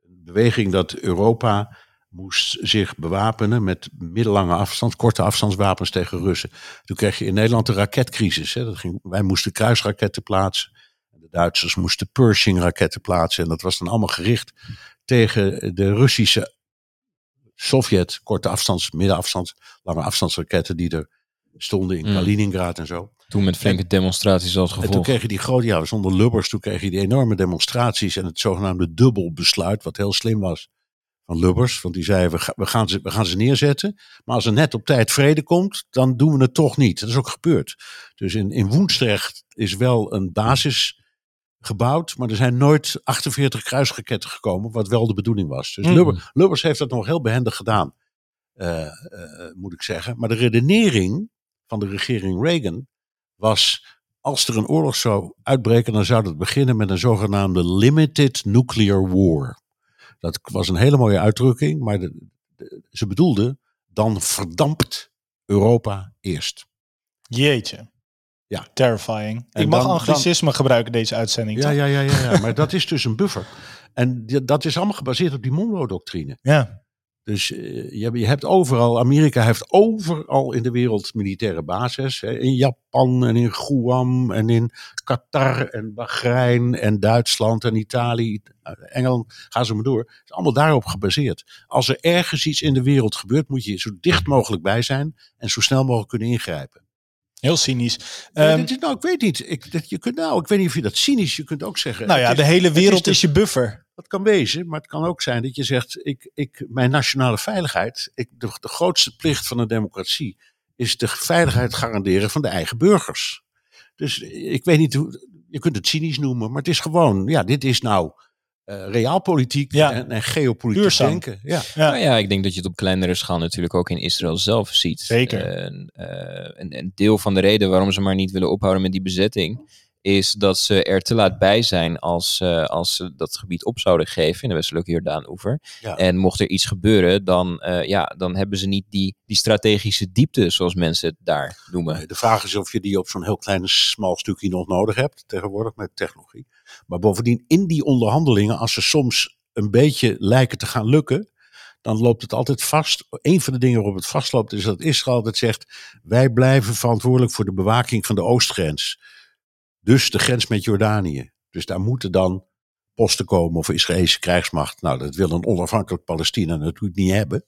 Speaker 3: een beweging dat Europa moest zich bewapenen met middellange afstand, korte afstandswapens tegen Russen. Toen kreeg je in Nederland de raketcrisis. Hè. Dat ging, wij moesten kruisraketten plaatsen. De Duitsers moesten Pershing-raketten plaatsen. En dat was dan allemaal gericht tegen de Russische Sovjet, korte afstands, middenafstands, lange afstandsraketten die er stonden in
Speaker 2: Mm.
Speaker 3: Kaliningrad en zo.
Speaker 2: Toen met flinke demonstraties als
Speaker 3: En toen
Speaker 2: gevolg.
Speaker 3: kreeg je die grote, ja, zonder lubbers, toen kreeg je die enorme demonstraties en het zogenaamde dubbelbesluit, wat heel slim was van Lubbers. Want die zei, we, ga- we, gaan ze, we gaan ze neerzetten, maar als er net op tijd vrede komt, dan doen we het toch niet. Dat is ook gebeurd. Dus in, in Woensdrecht is wel een basis gebouwd, maar er zijn nooit 48 kruisraketten gekomen, wat wel de bedoeling was. Dus
Speaker 1: Mm.
Speaker 3: Lubber- Lubbers heeft dat nog heel behendig gedaan, eh, eh, moet ik zeggen. Maar de redenering van de regering Reagan was, als er een oorlog zou uitbreken, dan zou dat beginnen met een zogenaamde limited nuclear war. Dat was een hele mooie uitdrukking, maar de, de- ze bedoelde, dan verdampt Europa eerst.
Speaker 1: Jeetje.
Speaker 3: Ja.
Speaker 1: Terrifying.
Speaker 3: En
Speaker 1: ik mag
Speaker 3: dan-
Speaker 1: anglicisme gebruiken deze uitzending.
Speaker 3: Ja,
Speaker 1: toch?
Speaker 3: ja, ja, ja, ja. maar dat is dus een buffer. En dat is allemaal gebaseerd op die Monroe-doctrine.
Speaker 1: ja.
Speaker 3: Dus eh, je, hebt- overal, Amerika heeft overal in de wereld militaire bases. Hè, in Japan en in Guam en in Qatar en Bahrein en Duitsland en Italië, eh, Engeland, ga ze maar door. Het is allemaal daarop gebaseerd. Als er ergens iets in de wereld gebeurt, moet je zo dicht mogelijk bij zijn en zo snel mogelijk kunnen ingrijpen.
Speaker 1: Heel cynisch.
Speaker 3: Ja,
Speaker 1: Ehm,
Speaker 3: dit is- nou, ik weet niet. Ik, dat, je kunt, nou, ik weet niet of je dat cynisch, je kunt ook zeggen.
Speaker 1: nou ja,
Speaker 3: is-
Speaker 1: de hele
Speaker 3: is
Speaker 1: wereld
Speaker 3: de-
Speaker 1: is je buffer.
Speaker 3: Dat kan wezen, maar het kan ook zijn dat je zegt: ik, ik, mijn nationale veiligheid, ik, de, de grootste plicht van een democratie is de veiligheid garanderen van de eigen burgers. Dus ik weet niet hoe, je kunt het cynisch noemen, maar het is gewoon, ja, dit is nou eh realpolitiek
Speaker 1: Ja.
Speaker 3: en, en geopolitiek
Speaker 1: Duurzaam.
Speaker 3: denken. Ja.
Speaker 1: Ja.
Speaker 2: Nou ja, ik denk dat je het op kleinere schaal natuurlijk ook in Israël zelf ziet.
Speaker 1: Zeker.
Speaker 2: En, eh, een, een deel van de reden waarom ze maar niet willen ophouden met die bezetting is dat ze er te laat bij zijn als, uh, als ze dat gebied op zouden geven in de westelijke Jordaan-oever. Ja. En mocht er iets gebeuren, dan, uh, ja, dan hebben ze niet die, die strategische diepte, zoals mensen het daar noemen.
Speaker 3: De vraag is of je die op zo'n heel klein, smal stukje nog nodig hebt, tegenwoordig met technologie. Maar bovendien, in die onderhandelingen, als ze soms een beetje lijken te gaan lukken, dan loopt het altijd vast. Een van de dingen waarop het vastloopt is dat Israël altijd zegt: wij blijven verantwoordelijk voor de bewaking van de oostgrens. Dus de grens met Jordanië. Dus daar moeten dan posten komen of Israëlische krijgsmacht. Nou, dat wil een onafhankelijk Palestina natuurlijk niet hebben.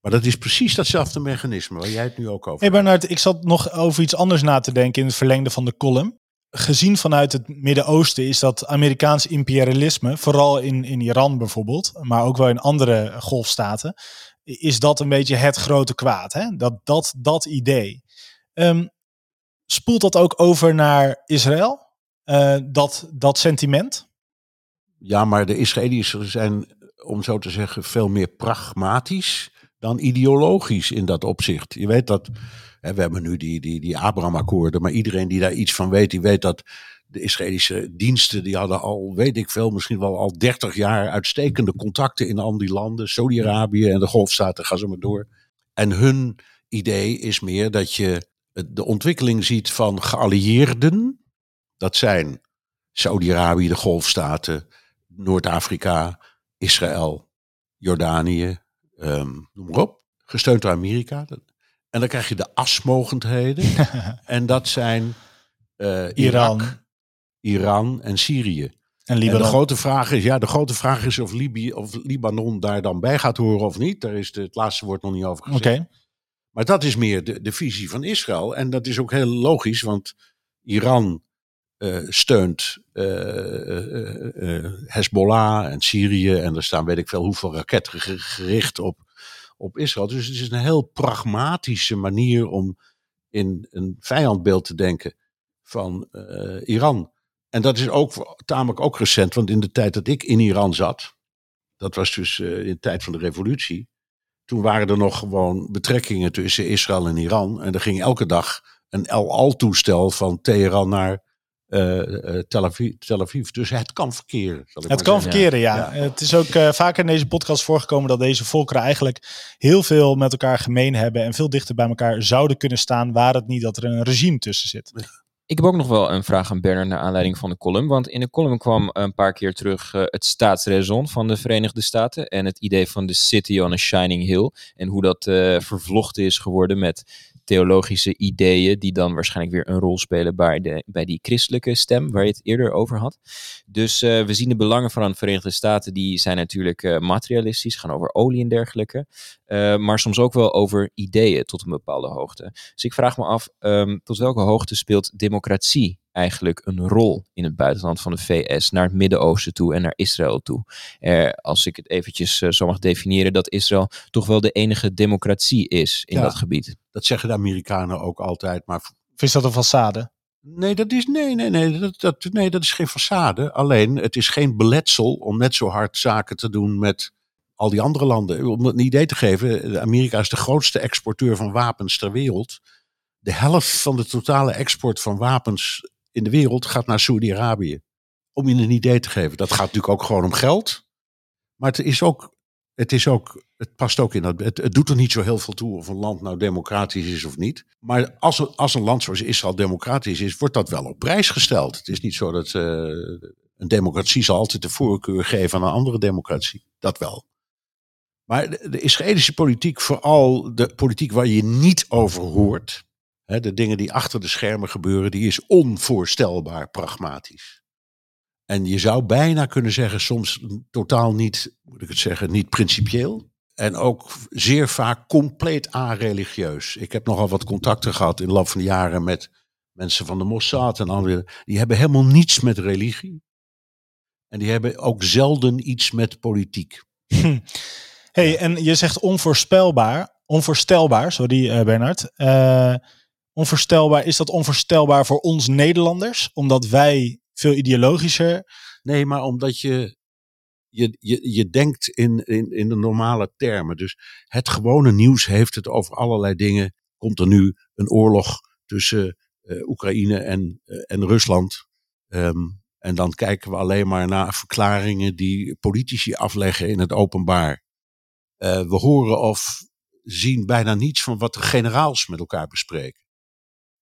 Speaker 3: Maar dat is precies datzelfde mechanisme waar jij het nu ook over
Speaker 1: Hey Bernard, ik zat nog over iets anders na te denken in het verlengde van de column. Gezien vanuit het Midden-Oosten is dat Amerikaans imperialisme, vooral in, in Iran bijvoorbeeld, maar ook wel in andere golfstaten, is dat een beetje het grote kwaad. Hè? Dat, dat, dat idee. Um, spoelt dat ook over naar Israël? Uh, dat, dat sentiment?
Speaker 3: Ja, maar de Israëli's zijn, om zo te zeggen, veel meer pragmatisch dan ideologisch in dat opzicht. Je weet dat, hè, we hebben nu die, die, die Abraham-akkoorden, maar iedereen die daar iets van weet, die weet dat de Israëlische diensten, die hadden al, weet ik veel, misschien wel al 30 jaar uitstekende contacten in al die landen, Saudi-Arabië en de Golfstaten, gaan ze maar door. En hun idee is meer dat je de ontwikkeling ziet van geallieerden. Dat zijn Saudi-Arabië, de Golfstaten, Noord-Afrika, Israël, Jordanië, um, noem maar op. Gesteund door Amerika. En dan krijg je de asmogendheden. en dat zijn uh, Iran, Iran en Syrië. En, en, de grote vraag is, ja, de grote vraag is of, Libië, of Libanon daar dan bij gaat horen of niet. Daar is de, het laatste woord nog niet over gezegd. Okay. Maar dat is meer de, de visie van Israël. En dat is ook heel logisch, want Iran uh, steunt uh, Hezbollah en Syrië. En er staan weet ik veel hoeveel raketten gericht op, op Israël. Dus het is een heel pragmatische manier om in een vijandbeeld te denken van Iran. En dat is ook tamelijk ook recent, want in de tijd dat ik in Iran zat, dat was dus in de tijd van de revolutie, toen waren er nog gewoon betrekkingen tussen Israël en Iran. En er ging elke dag een El Al-toestel van Teheran naar uh, Tel, Aviv, Tel, Aviv, Dus het kan verkeren.
Speaker 1: het kan verkeren, ja. Het is ook uh, vaker in deze podcast voorgekomen dat deze volkeren eigenlijk heel veel met elkaar gemeen hebben en veel dichter bij elkaar zouden kunnen staan, waar het niet dat er een regime tussen zit.
Speaker 2: Ik heb ook nog wel een vraag aan Bernard naar aanleiding van de column. Want in de column kwam een paar keer terug uh, het staatsraison van de Verenigde Staten. En het idee van de City on a Shining Hill. En hoe dat uh, vervlochten is geworden met theologische ideeën die dan waarschijnlijk weer een rol spelen bij, de, bij die christelijke stem waar je het eerder over had. Dus uh, we zien de belangen van de Verenigde Staten, die zijn natuurlijk uh, materialistisch, gaan over olie en dergelijke, uh, maar soms ook wel over ideeën tot een bepaalde hoogte. Dus ik vraag me af, um, tot welke hoogte speelt democratie eigenlijk een rol in het buitenland van de VS naar het Midden-Oosten toe en naar Israël toe. Er, als ik het eventjes uh, zo mag definiëren, dat Israël toch wel de enige democratie is in dat gebied.
Speaker 3: Dat zeggen de Amerikanen ook altijd, maar...
Speaker 1: Is dat een façade?
Speaker 3: Nee, dat is, nee, nee, nee, dat, dat, nee, dat is geen façade. Alleen, het is geen beletsel om net zo hard zaken te doen met al die andere landen. Om een idee te geven, Amerika is de grootste exporteur van wapens ter wereld. De helft van de totale export van wapens in de wereld gaat naar Saudi-Arabië. Om je een idee te geven. Dat gaat natuurlijk ook gewoon om geld. Maar het is ook, het is ook, het past ook in dat, het, doet er niet zo heel veel toe of een land nou democratisch is of niet. Maar als, als een land zoals Israël democratisch is, wordt dat wel op prijs gesteld. Het is niet zo dat uh, een democratie zal altijd de voorkeur geven aan een andere democratie. Dat wel. Maar de, de Israëlische politiek, vooral de politiek waar je niet over hoort, de dingen die achter de schermen gebeuren, die is onvoorstelbaar pragmatisch. En je zou bijna kunnen zeggen, soms totaal niet, moet ik het zeggen, niet principieel. En ook zeer vaak compleet a-religieus. Ik heb nogal wat contacten gehad in de loop van de jaren met mensen van de Mossad en anderen. Die hebben helemaal niets met religie. En die hebben ook zelden iets met politiek.
Speaker 1: Hey, en je zegt onvoorspelbaar. Onvoorstelbaar, sorry uh, Bernard. Uh, onvoorstelbaar. Is dat onvoorstelbaar voor ons Nederlanders? Omdat wij veel ideologischer.
Speaker 3: Nee, maar omdat je. Je, je, je denkt in, in, in de normale termen. Dus het gewone nieuws heeft het over allerlei dingen. Komt er nu een oorlog tussen eh, Oekraïne en, eh, en Rusland. Ehm, en dan kijken we alleen maar naar verklaringen die politici afleggen in het openbaar. Eh, we horen of zien bijna niets van wat de generaals met elkaar bespreken.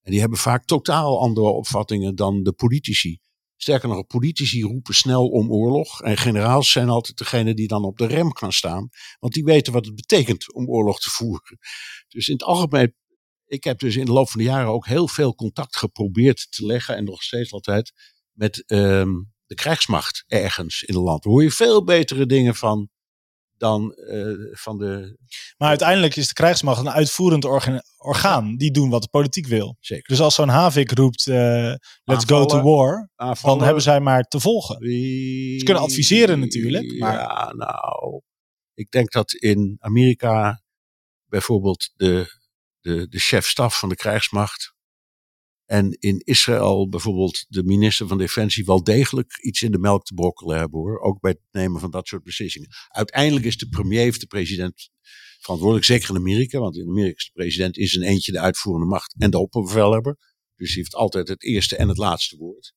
Speaker 3: En die hebben vaak totaal andere opvattingen dan de politici. Sterker nog, politici roepen snel om oorlog. En generaals zijn altijd degene die dan op de rem gaan staan. Want die weten wat het betekent om oorlog te voeren. Dus in het algemeen, ik heb dus in de loop van de jaren ook heel veel contact geprobeerd te leggen. En nog steeds altijd met ehm, de krijgsmacht ergens in het land. Daar hoor je veel betere dingen van dan eh, van de.
Speaker 1: Maar uiteindelijk is de krijgsmacht een uitvoerend orga- orgaan. Die doen wat de politiek wil.
Speaker 3: Zeker.
Speaker 1: Dus als zo'n Havik roept, eh, let's go to
Speaker 3: Aanvallen.
Speaker 1: war, dan hebben zij maar te volgen.
Speaker 3: Ze
Speaker 1: kunnen adviseren natuurlijk, maar-
Speaker 3: Ja, nou. Ik denk dat in Amerika bijvoorbeeld de, de, de chef-staf van de krijgsmacht. En in Israël bijvoorbeeld de minister van Defensie wel degelijk iets in de melk te brokkelen hebben hoor. Ook bij het nemen van dat soort beslissingen. Uiteindelijk is de premier of de president verantwoordelijk, zeker in Amerika. Want in Amerika is de president in zijn eentje de uitvoerende macht en de opperbevelhebber. Dus die heeft altijd het eerste en het laatste woord.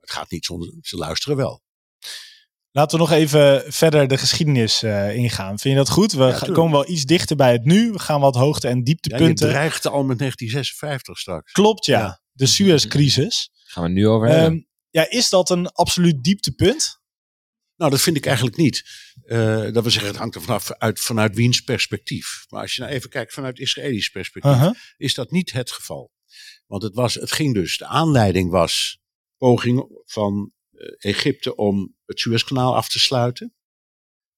Speaker 3: Het gaat niet zonder, ze luisteren wel.
Speaker 1: Laten we nog even verder de geschiedenis eh, ingaan. Vind je dat goed? We
Speaker 3: Ja,
Speaker 1: komen wel iets dichter bij het nu. We gaan wat hoogte- en
Speaker 3: Ja, je
Speaker 1: dieptepunten.
Speaker 3: dreigt al met 1956 straks.
Speaker 1: Klopt, ja.
Speaker 3: Ja.
Speaker 1: De Suez-crisis.
Speaker 2: Gaan we het nu over hebben.
Speaker 1: Ehm, ja, is dat een absoluut dieptepunt?
Speaker 3: Nou, dat vind ik eigenlijk niet. Eh, dat we zeggen, het hangt er vanaf uit, vanuit wiens perspectief. Maar als je nou even kijkt vanuit Israëlisch perspectief, is dat niet het geval. Want het, was, het ging dus, de aanleiding was poging van eh, Egypte om het Suezkanaal af te sluiten.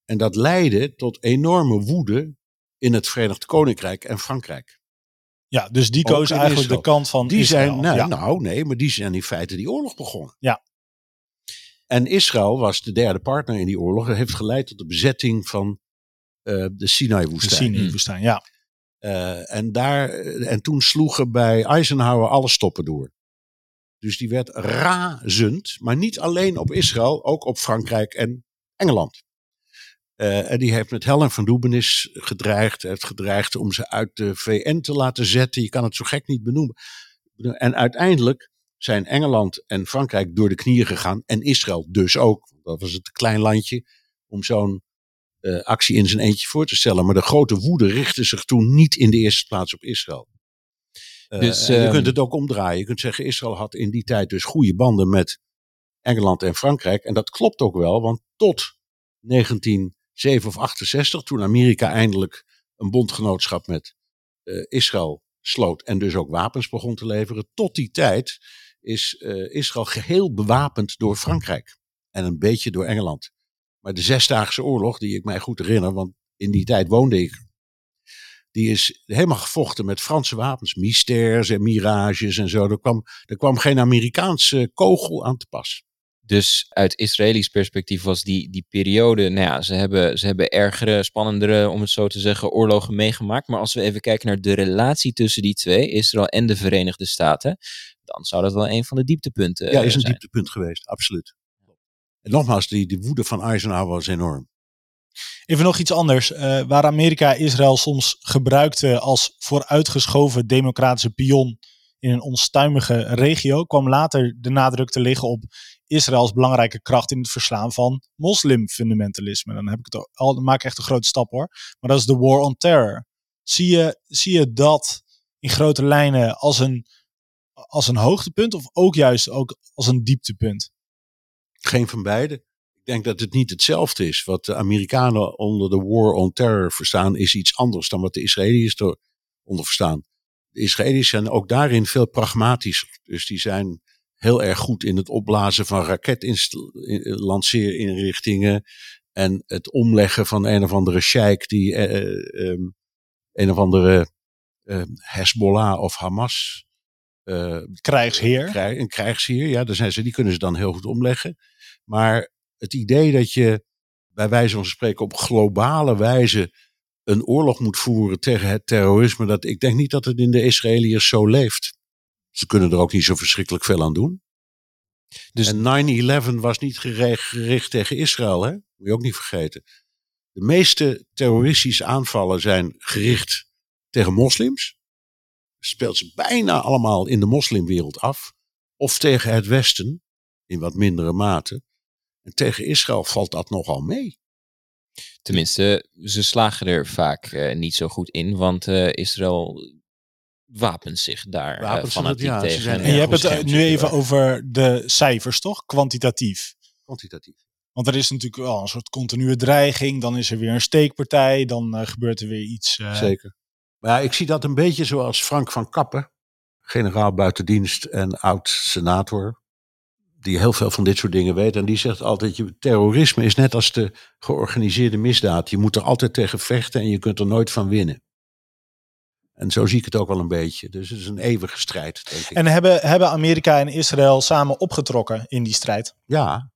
Speaker 3: En dat leidde tot enorme woede in het Verenigd Koninkrijk en Frankrijk.
Speaker 1: Ja, dus die koos
Speaker 3: in
Speaker 1: eigenlijk
Speaker 3: Israël.
Speaker 1: de kant van
Speaker 3: Die
Speaker 1: Israël.
Speaker 3: zijn, nou,
Speaker 1: ja.
Speaker 3: nou nee, maar die zijn in feite die oorlog begonnen.
Speaker 1: Ja.
Speaker 3: En Israël was de derde partner in die oorlog. Dat heeft geleid tot de bezetting van eh, de
Speaker 1: de
Speaker 3: Sinai-woestijn.
Speaker 1: Sinai-woestijn, ja.
Speaker 3: Eh, en, daar, en toen sloegen bij Eisenhower alle stoppen door. Dus die werd razend, maar niet alleen op Israël, ook op Frankrijk en Engeland. Eh, en die heeft met hel en verdoemenis gedreigd. Heeft gedreigd om ze uit de VN te laten zetten. Je kan het zo gek niet benoemen. En uiteindelijk zijn Engeland en Frankrijk door de knieën gegaan. En Israël dus ook. Dat was het klein landje om zo'n eh, actie in zijn eentje voor te stellen. Maar de grote woede richtte zich toen niet in de eerste plaats op Israël. Eh,
Speaker 2: Dus,
Speaker 3: je
Speaker 2: ehm,
Speaker 3: kunt het ook omdraaien. Je kunt zeggen, Israël had in die tijd dus goede banden met Engeland en Frankrijk. En dat klopt ook wel, want tot 1967 of 68, toen Amerika eindelijk een bondgenootschap met eh, Israël sloot en dus ook wapens begon te leveren, tot die tijd is eh, Israël geheel bewapend door Frankrijk en een beetje door Engeland. Maar de Zesdaagse Oorlog, die ik mij goed herinner, want in die tijd woonde ik, die is helemaal gevochten met Franse wapens, Mystères en Mirages en zo. Er kwam, er kwam geen Amerikaanse kogel aan te pas.
Speaker 2: Dus uit Israëlisch perspectief was die, die periode, nou ja, ze hebben, ze hebben ergere, spannendere, om het zo te zeggen, oorlogen meegemaakt. Maar als we even kijken naar de relatie tussen die twee, Israël en de Verenigde Staten, dan zou dat wel een van de dieptepunten
Speaker 3: ja, is
Speaker 2: eh,
Speaker 3: een
Speaker 2: zijn.
Speaker 3: dieptepunt geweest, absoluut. En nogmaals, die, die woede van Eisenhower was enorm.
Speaker 1: Even nog iets anders. eh, waar Amerika Israël soms gebruikte als vooruitgeschoven democratische pion in een onstuimige regio, kwam later de nadruk te liggen op Israëls belangrijke kracht in het verslaan van moslimfundamentalisme. Dan heb ik het al, maak ik echt een grote stap hoor. Maar dat is de war on terror. Zie je, zie je dat in grote lijnen als een, als een hoogtepunt of ook juist ook als een dieptepunt?
Speaker 3: Geen van beide. Ik denk dat het niet hetzelfde is. Wat de Amerikanen onder de war on terror verstaan, is iets anders dan wat de Israëliërs eronder verstaan. De Israëli's zijn ook daarin veel pragmatischer. Dus die zijn heel erg goed in het opblazen van raketlanceerinrichtingen. En het omleggen van een of andere sheik die eh, eh, um, een of andere eh, Hezbollah of Hamas uh,
Speaker 1: krijgsheer.
Speaker 3: Krijg, een krijgsheer, ja, daar zijn ze, die kunnen ze dan heel goed omleggen. Maar het idee dat je bij wijze van spreken op globale wijze een oorlog moet voeren tegen het terrorisme, dat, ik denk niet dat het in de Israëliërs zo leeft. Ze kunnen er ook niet zo verschrikkelijk veel aan doen. Dus en 9-11 was niet gericht, gericht tegen Israël, hè? moet je ook niet vergeten. De meeste terroristische aanvallen zijn gericht tegen moslims. speelt ze bijna allemaal in de moslimwereld af. Of tegen het Westen, in wat mindere mate. En tegen Israël valt dat nogal mee.
Speaker 2: Tenminste, ze slagen er vaak eh, niet zo goed in, want eh, Israël wapent zich daar
Speaker 3: Wapent
Speaker 2: uh,
Speaker 3: zich
Speaker 2: fanatiek
Speaker 3: het, ja,
Speaker 2: tegen.
Speaker 3: zijn
Speaker 1: En je hebt het eh, nu even
Speaker 3: wel.
Speaker 1: over de cijfers, toch? Kwantitatief.
Speaker 3: Kwantitatief.
Speaker 1: Want er is natuurlijk wel een soort continue dreiging. Dan is er weer een steekpartij. Dan eh, gebeurt er weer iets. eh,
Speaker 3: Zeker. Maar ja, ik zie dat een beetje zoals Frank van Kappen, generaal buitendienst en oud-senator. Die heel veel van dit soort dingen weet. En die zegt altijd, je, terrorisme is net als de georganiseerde misdaad. Je moet er altijd tegen vechten en je kunt er nooit van winnen. En zo zie ik het ook wel een beetje. Dus het is een eeuwige strijd, denk ik.
Speaker 1: En hebben, hebben Amerika en Israël samen opgetrokken in die strijd?
Speaker 3: Ja.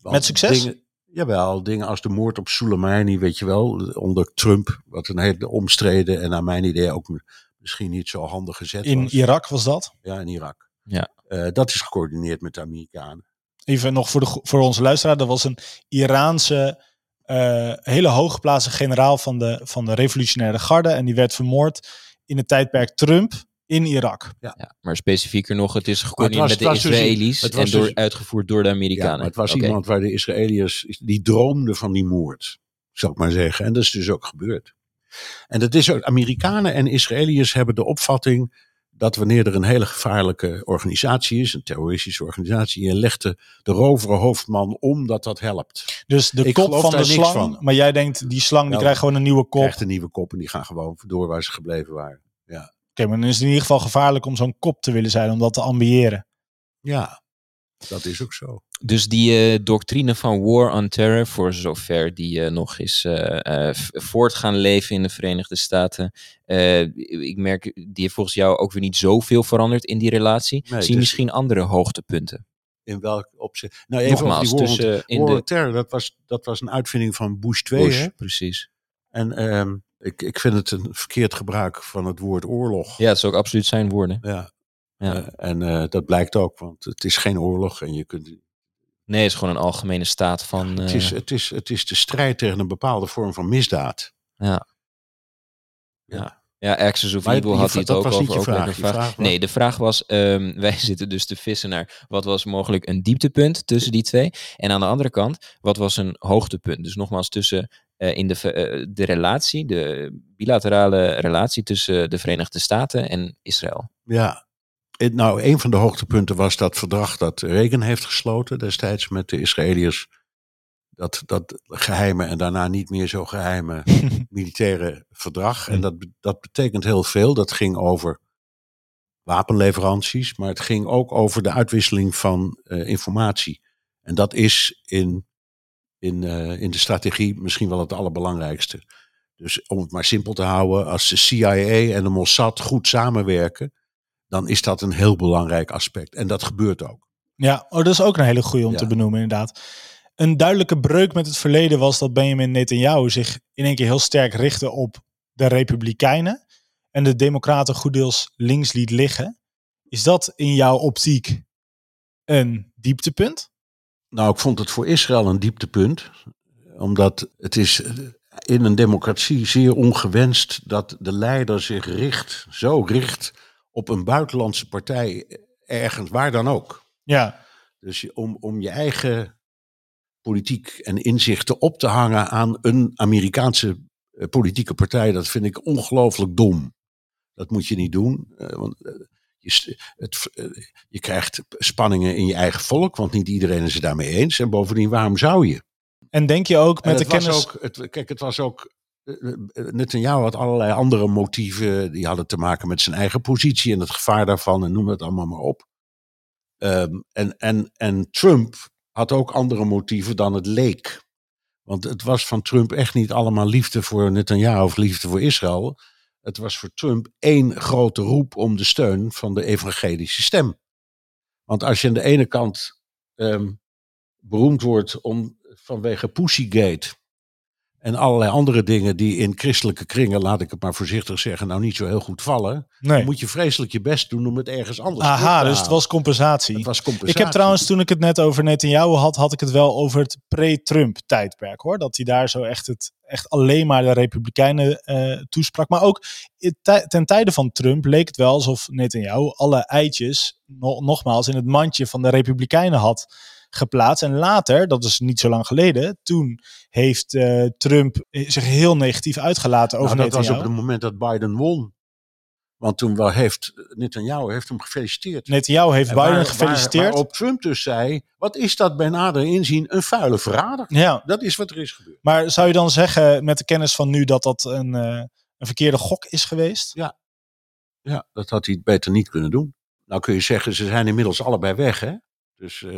Speaker 3: Want
Speaker 1: Met succes?
Speaker 3: Dingen, jawel, dingen als de moord op Soleimani, weet je wel, onder Trump, wat een hele omstreden en naar mijn idee ook misschien niet zo handig gezet
Speaker 1: In
Speaker 3: was.
Speaker 1: Irak was dat.
Speaker 3: Ja, in Irak.
Speaker 2: Ja.
Speaker 3: Eh, dat is gecoördineerd met de Amerikanen.
Speaker 1: Even nog voor, de, voor onze luisteraar. Dat was een Iraanse, eh, hele hooggeplaatste generaal van de, van de revolutionaire garde. En die werd vermoord in het tijdperk Trump in Irak.
Speaker 2: Ja, maar specifieker nog, het is gecoördineerd met de
Speaker 3: dus-
Speaker 2: Israëli's
Speaker 3: het
Speaker 2: en
Speaker 3: was
Speaker 2: door,
Speaker 3: dus-
Speaker 2: uitgevoerd door de
Speaker 3: Ja,
Speaker 2: Amerikanen.
Speaker 3: maar het was iemand waar de Israëliërs, die droomden van die moord, zal ik maar zeggen. En dat is dus ook gebeurd. En dat is ook, Amerikanen en Israëliërs hebben de opvatting dat wanneer er een hele gevaarlijke organisatie is, een terroristische organisatie, je legt de, de rovere hoofdman om dat dat helpt.
Speaker 1: Dus de
Speaker 3: Ik
Speaker 1: kop van de slang.
Speaker 3: van.
Speaker 1: Maar jij denkt, die slang die
Speaker 3: Wel,
Speaker 1: krijgt gewoon een nieuwe kop.
Speaker 3: Krijgt een nieuwe kop en die gaan gewoon door waar ze gebleven waren.
Speaker 1: Oké, maar dan is het in ieder geval gevaarlijk om zo'n kop te willen zijn. Om dat te ambiëren.
Speaker 3: Ja, dat is ook zo.
Speaker 2: Dus die eh, doctrine van war on terror, voor zover die eh, nog is v- voort gaan leven in de Verenigde Staten. ik merk, die heeft volgens jou ook weer niet zoveel veranderd in die relatie.
Speaker 3: Nee,
Speaker 2: Zie je
Speaker 3: dus-
Speaker 2: misschien andere hoogtepunten?
Speaker 3: In welk opzicht? Nou, even
Speaker 2: Nogmaals,
Speaker 3: die war on-
Speaker 2: in
Speaker 3: war on terror, dat was, dat was een uitvinding van Bush 2.
Speaker 2: Bush,
Speaker 3: Hè?
Speaker 2: precies.
Speaker 3: En ehm, ik, ik vind het een verkeerd gebruik van het woord oorlog.
Speaker 2: Ja, het is ook absoluut zijn woorden.
Speaker 3: Ja.
Speaker 2: Ja.
Speaker 3: Eh, en eh, dat blijkt ook, want het is geen oorlog. En je kunt,
Speaker 2: Nee, het is gewoon een algemene staat van.
Speaker 3: het,
Speaker 2: eh,
Speaker 3: is, het, is, het is de strijd tegen een bepaalde vorm van misdaad.
Speaker 2: Ja.
Speaker 3: Ja.
Speaker 2: Ja, Axis of Evil had hij het ook over. ook
Speaker 3: vraag. vraag was-
Speaker 2: Nee, de vraag was, ehm, wij zitten dus te vissen naar wat was mogelijk een dieptepunt tussen die twee. En aan de andere kant, wat was een hoogtepunt? Dus nogmaals, tussen eh, in de, eh, de relatie, de bilaterale relatie tussen de Verenigde Staten en Israël.
Speaker 3: Ja. Nou, een van de hoogtepunten was dat verdrag dat Reagan heeft gesloten destijds met de Israëliërs. Dat, dat geheime en daarna niet meer zo geheime militaire verdrag. En dat, dat betekent heel veel. Dat ging over wapenleveranties, maar het ging ook over de uitwisseling van eh, informatie. En dat is in, in, eh, in de strategie misschien wel het allerbelangrijkste. Dus om het maar simpel te houden, als de CIA en de Mossad goed samenwerken, dan is dat een heel belangrijk aspect. En dat gebeurt ook.
Speaker 1: Ja, oh, dat is ook een hele goede om
Speaker 3: Ja.
Speaker 1: te benoemen inderdaad. Een duidelijke breuk met het verleden was dat Benjamin Netanyahu zich in één keer heel sterk richtte op de Republikeinen en de Democraten goed deels links liet liggen. Is dat in jouw optiek een dieptepunt?
Speaker 3: Nou, ik vond het voor Israël een dieptepunt. Omdat het is in een democratie zeer ongewenst dat de leider zich richt, zo richt op een buitenlandse partij ergens, waar dan ook.
Speaker 1: Ja,
Speaker 3: Dus om, om je eigen politiek en inzichten op te hangen aan een Amerikaanse eh, politieke partij, dat vind ik ongelooflijk dom. Dat moet je niet doen. eh, want eh, je, het, eh, je krijgt spanningen in je eigen volk, want niet iedereen is het daarmee eens. En bovendien, waarom zou je?
Speaker 1: en denk je ook met de kennis...
Speaker 3: ook, het, kijk, het was ook. Netanyahu had allerlei andere motieven. Die hadden te maken met zijn eigen positie en het gevaar daarvan. En noem het allemaal maar op. Ehm, en, en, en Trump had ook andere motieven dan het leek. Want het was van Trump echt niet allemaal liefde voor Netanyahu of liefde voor Israël. Het was voor Trump één grote roep om de steun van de evangelische stem. Want als je aan de ene kant ehm, beroemd wordt om, vanwege Pussygate En allerlei andere dingen die in christelijke kringen, laat ik het maar voorzichtig zeggen, nou niet zo heel goed vallen.
Speaker 1: Nee.
Speaker 3: Dan moet je vreselijk je best doen om het ergens anders terug
Speaker 1: Aha,
Speaker 3: te
Speaker 1: dus het was compensatie.
Speaker 3: Het was compensatie.
Speaker 1: Ik heb trouwens, toen ik het net over Netanyahu had, had ik het wel over het pre-Trump tijdperk hoor. Dat hij daar zo echt, het, echt alleen maar de Republikeinen eh, toesprak. Maar ook tij- ten tijde van Trump leek het wel alsof Netanyahu alle eitjes no- nogmaals in het mandje van de Republikeinen had geplaatst. En later, dat is niet zo lang geleden, toen heeft eh, Trump eh, zich heel negatief uitgelaten over
Speaker 3: Nou, dat was op het moment dat Biden won. Want toen wel heeft Netanyahu heeft hem gefeliciteerd.
Speaker 1: Netanyahu heeft
Speaker 3: En
Speaker 1: Biden
Speaker 3: waar-
Speaker 1: gefeliciteerd.
Speaker 3: Waar, waarop Trump dus zei, wat is dat bij nader inzien een vuile verrader?
Speaker 1: ja,
Speaker 3: Dat is wat er is gebeurd.
Speaker 1: Maar zou je dan zeggen, met de kennis van nu, dat dat een, eh, een verkeerde gok is geweest?
Speaker 3: Ja, dat had hij beter niet kunnen doen. Nou kun je zeggen, ze zijn inmiddels allebei weg, hè? Dus eh,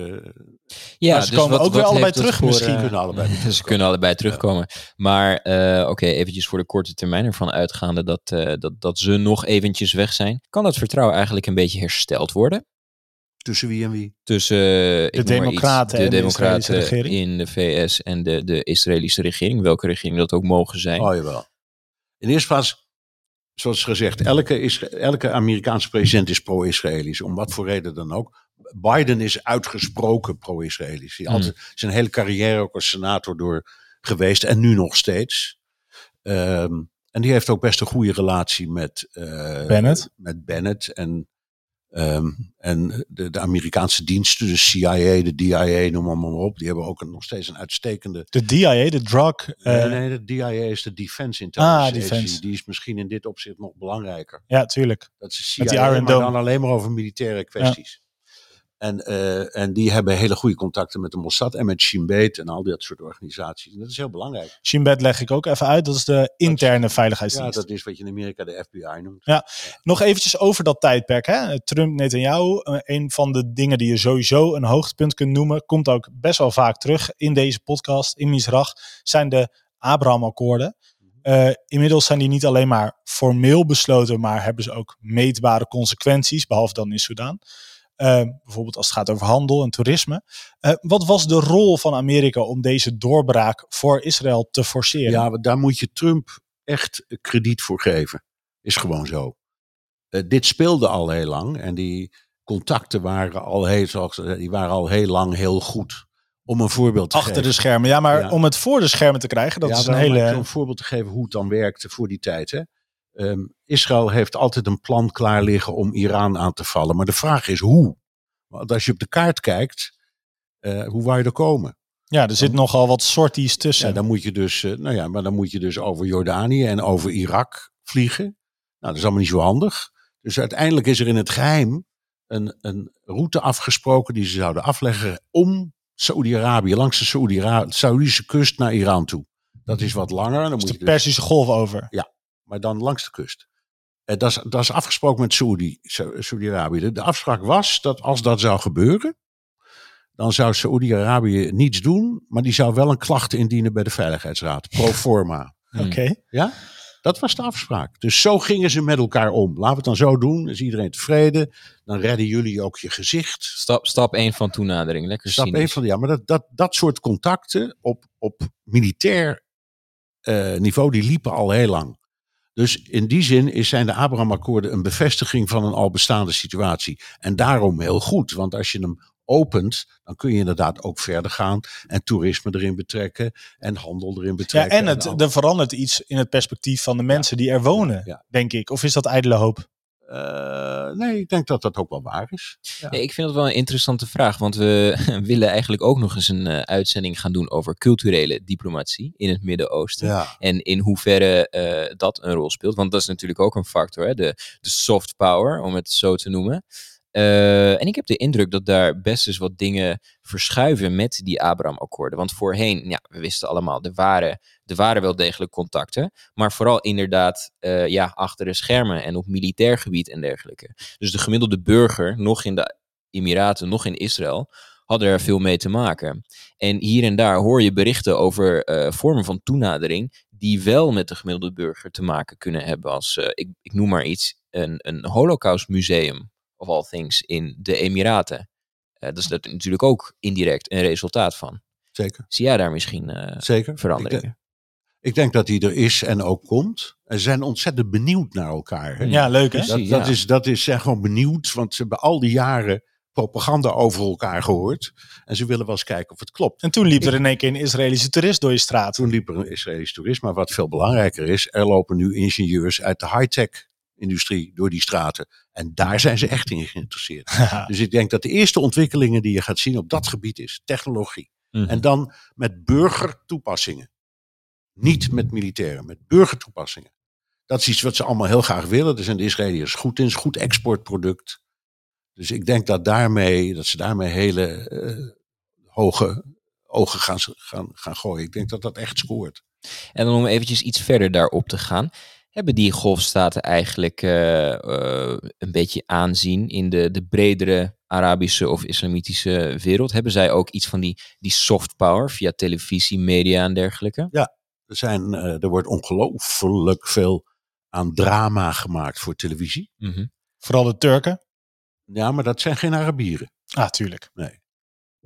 Speaker 2: Ja,
Speaker 1: Maar ze komen ook weer allebei terug
Speaker 2: voor,
Speaker 1: misschien.
Speaker 2: eh,
Speaker 3: kunnen allebei.
Speaker 2: Ze kunnen allebei terugkomen. Maar eh, oké, eventjes voor de korte termijn ervan uitgaande dat, eh, dat, dat ze nog eventjes weg zijn. Kan dat vertrouwen eigenlijk een beetje hersteld worden?
Speaker 3: Tussen wie en wie?
Speaker 2: Tussen maar
Speaker 1: Democraten
Speaker 2: iets,
Speaker 1: en
Speaker 2: de
Speaker 1: de
Speaker 2: Democraten in de VS en de, de Israëlische regering, welke regering dat ook mogen zijn.
Speaker 3: Oh jawel. In de eerste plaats, zoals gezegd, elke, Isra- elke Amerikaanse president is pro-Israëlisch. Om wat voor reden dan ook. Biden is uitgesproken pro-Israëlisch. Hij
Speaker 2: Hmm.
Speaker 3: altijd zijn hele carrière ook als senator door geweest. En nu nog steeds. Ehm, en die heeft ook best een goede relatie met eh,
Speaker 1: Bennett.
Speaker 3: Met Bennett en, ehm, en de, de Amerikaanse diensten, de CIA, de DIA, noem maar, maar op. Die hebben ook een, nog steeds een uitstekende
Speaker 1: De DIA, de drug... eh,
Speaker 3: Nee, nee, de DIA is de Defense Intelligence
Speaker 1: Ah, Defense.
Speaker 3: Die is misschien in dit opzicht nog belangrijker.
Speaker 1: Ja, tuurlijk.
Speaker 3: Dat is CIA, maar dan alleen maar over militaire kwesties. En, eh, en die hebben hele goede contacten met de Mossad en met Shin Bet en al dat soort organisaties. En dat is heel belangrijk.
Speaker 1: Shin Bet leg ik ook even uit. Dat is de interne
Speaker 3: Ja,
Speaker 1: veiligheidsdienst.
Speaker 3: dat is wat je in Amerika de FBI noemt.
Speaker 1: Nog eventjes over dat tijdperk. Hè? Trump, Netanyahu, eh, een van de dingen die je sowieso een hoogtepunt kunt noemen, komt ook best wel vaak terug in deze podcast, in Misrach, zijn de Abraham-akkoorden. Eh, inmiddels zijn die niet alleen maar formeel besloten, maar hebben ze ook meetbare consequenties, behalve dan in Sudan. Eh, bijvoorbeeld als het gaat over handel en toerisme. Eh, wat was de rol van Amerika om deze doorbraak voor Israël te forceren?
Speaker 3: Ja, daar moet je Trump echt krediet voor geven. Is gewoon zo. Eh, dit speelde al heel lang en die contacten waren al heel, zoals, eh, die waren al heel lang heel goed. Om een voorbeeld te
Speaker 1: Achter
Speaker 3: geven.
Speaker 1: de schermen. Ja, maar
Speaker 3: Ja.
Speaker 1: om het voor de schermen te krijgen, dat
Speaker 3: ja,
Speaker 1: is een hele...
Speaker 3: Om een voorbeeld te geven hoe het dan werkte voor die tijd. Hè. Ehm, Israël heeft altijd een plan klaar liggen om Iran aan te vallen. Maar de vraag is hoe? Want als je op de kaart kijkt, eh, hoe wou je er komen?
Speaker 1: Ja, er zit nogal wat sorties tussen.
Speaker 3: Ja, dan moet je dus, eh, nou ja, maar dan moet je dus over Jordanië en over Irak vliegen. Nou, dat is allemaal niet zo handig. Dus uiteindelijk is er in het geheim een, een route afgesproken die ze zouden afleggen om Saoedi-Arabië, langs de Saoedische kust naar Iran toe. Dat is wat langer. Dan
Speaker 1: dus
Speaker 3: moet
Speaker 1: de
Speaker 3: je dus,
Speaker 1: Persische golf over.
Speaker 3: Maar dan langs de kust. Eh, dat, is, dat is afgesproken met Saoedi- Sa- Saoedi-Arabië. De, de afspraak was dat als dat zou gebeuren, dan zou Saoedi-Arabië niets doen, maar die zou wel een klacht indienen bij de Veiligheidsraad, pro forma.
Speaker 2: Hmm.
Speaker 1: Oké.
Speaker 3: Ja, dat was de afspraak. Dus zo gingen ze met elkaar om. Laten we het dan zo doen, is iedereen tevreden. Dan redden jullie ook je gezicht.
Speaker 2: Stap, stap 1 van toenadering. Lekker
Speaker 3: Stap één van, ja, maar dat, dat, dat soort contacten op, op militair eh, niveau, die liepen al heel lang. Dus in die zin is, zijn de Abraham-akkoorden een bevestiging van een al bestaande situatie. En daarom heel goed, want als je hem opent, dan kun je inderdaad ook verder gaan en toerisme erin betrekken en handel erin
Speaker 1: Ja,
Speaker 3: betrekken.
Speaker 1: en het, er verandert iets in het perspectief van de mensen die er wonen,
Speaker 3: Ja.
Speaker 1: denk ik. Of is dat ijdele hoop?
Speaker 3: Eh, nee, ik denk dat dat ook wel waar is. Ja.
Speaker 2: Nee, ik vind het wel een interessante vraag, want we willen eigenlijk ook nog eens een eh, uitzending gaan doen over culturele diplomatie in het Midden-Oosten.
Speaker 3: Ja.
Speaker 2: En in hoeverre eh, dat een rol speelt. Want dat is natuurlijk ook een factor, hè? De, de soft power, om het zo te noemen. Eh, en ik heb de indruk dat daar best eens wat dingen verschuiven met die Abraham-akkoorden. Want voorheen, ja, we wisten allemaal, er waren, er waren wel degelijk contacten. Maar vooral inderdaad eh, ja, achter de schermen en op militair gebied en dergelijke. Dus de gemiddelde burger, nog in de Emiraten, nog in Israël, hadden er veel mee te maken. En hier en daar hoor je berichten over eh, vormen van toenadering die wel met de gemiddelde burger te maken kunnen hebben. Als, ik, ik noem maar iets, een, een holocaustmuseum of all things in de Emiraten. Eh, dat is dat natuurlijk ook indirect een resultaat van.
Speaker 3: Zeker.
Speaker 2: Zie jij daar misschien eh,
Speaker 3: Zeker.
Speaker 2: veranderingen?
Speaker 3: Ik, Ik denk dat die er is en ook komt. En ze zijn ontzettend benieuwd naar elkaar. Hè?
Speaker 1: Ja, leuk hè?
Speaker 3: Dat,
Speaker 2: Ja.
Speaker 3: dat, is, dat is, zijn gewoon benieuwd, want ze hebben al die jaren propaganda over elkaar gehoord. En ze willen wel eens kijken of het klopt.
Speaker 1: En toen liep er in één keer een Israëlische toerist door je straat.
Speaker 3: Toen liep er een Israëlisch toerist, maar wat veel belangrijker is, er lopen nu ingenieurs uit de high-tech industrie door die straten. En daar zijn ze echt in geïnteresseerd. Dus ik denk dat de eerste ontwikkelingen die je gaat zien op dat gebied is technologie.
Speaker 2: Mhm.
Speaker 3: En dan met burgertoepassingen. Niet met militairen, met burgertoepassingen. Dat is iets wat ze allemaal heel graag willen. Daar zijn de Israëliërs goed in. Is een goed exportproduct. Dus ik denk dat, daarmee, dat ze daarmee hele eh, hoge ogen gaan, gaan, gaan gooien. Ik denk dat dat echt scoort.
Speaker 2: En dan om eventjes iets verder daarop te gaan. Hebben die golfstaten eigenlijk eh, eh, een beetje aanzien in de, de bredere Arabische of islamitische wereld? Hebben zij ook iets van die, die soft power via televisie, media en dergelijke?
Speaker 3: Er, zijn, eh, er wordt ongelooflijk veel aan drama gemaakt voor televisie.
Speaker 2: Mhm.
Speaker 1: Vooral de Turken.
Speaker 3: Ja, maar dat zijn geen Arabieren.
Speaker 1: Ah, tuurlijk.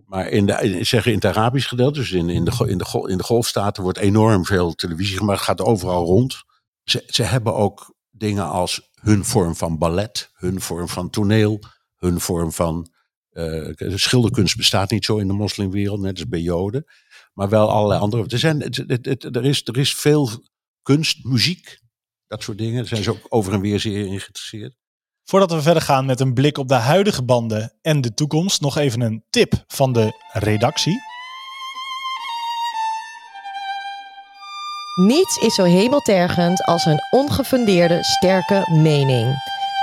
Speaker 3: Maar in, de, in, zeggen in het Arabisch gedeelte, dus in, in, de, in, de, in de golfstaten, wordt enorm veel televisie gemaakt. Het gaat overal rond. Ze, ze hebben ook dingen als hun vorm van ballet, hun vorm van toneel, hun vorm van. eh, schilderkunst bestaat niet zo in de moslimwereld, net als bij Joden. Maar wel allerlei andere. Er, zijn, er, is, er is veel kunst, muziek, dat soort dingen. Daar zijn ze ook over en weer zeer in geïnteresseerd.
Speaker 1: Voordat we verder gaan met een blik op de huidige banden en de toekomst, nog even een tip van de redactie.
Speaker 5: Niets is zo hemeltergend als een ongefundeerde, sterke mening.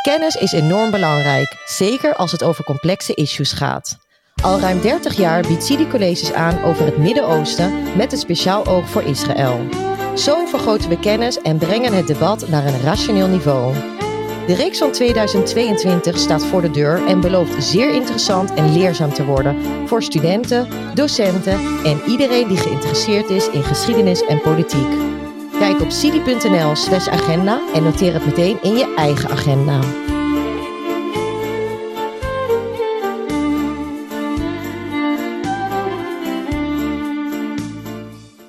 Speaker 5: Kennis is enorm belangrijk, zeker als het over complexe issues gaat. Al ruim 30 jaar biedt Sidi colleges aan over het Midden-Oosten met een speciaal oog voor Israël. Zo vergroten we kennis en brengen het debat naar een rationeel niveau. De reeks van 2022 staat voor de deur en belooft zeer interessant en leerzaam te worden voor studenten, docenten en iedereen die geïnteresseerd is in geschiedenis en politiek. Kijk op cidi.nl slash agenda en noteer het meteen in je eigen agenda.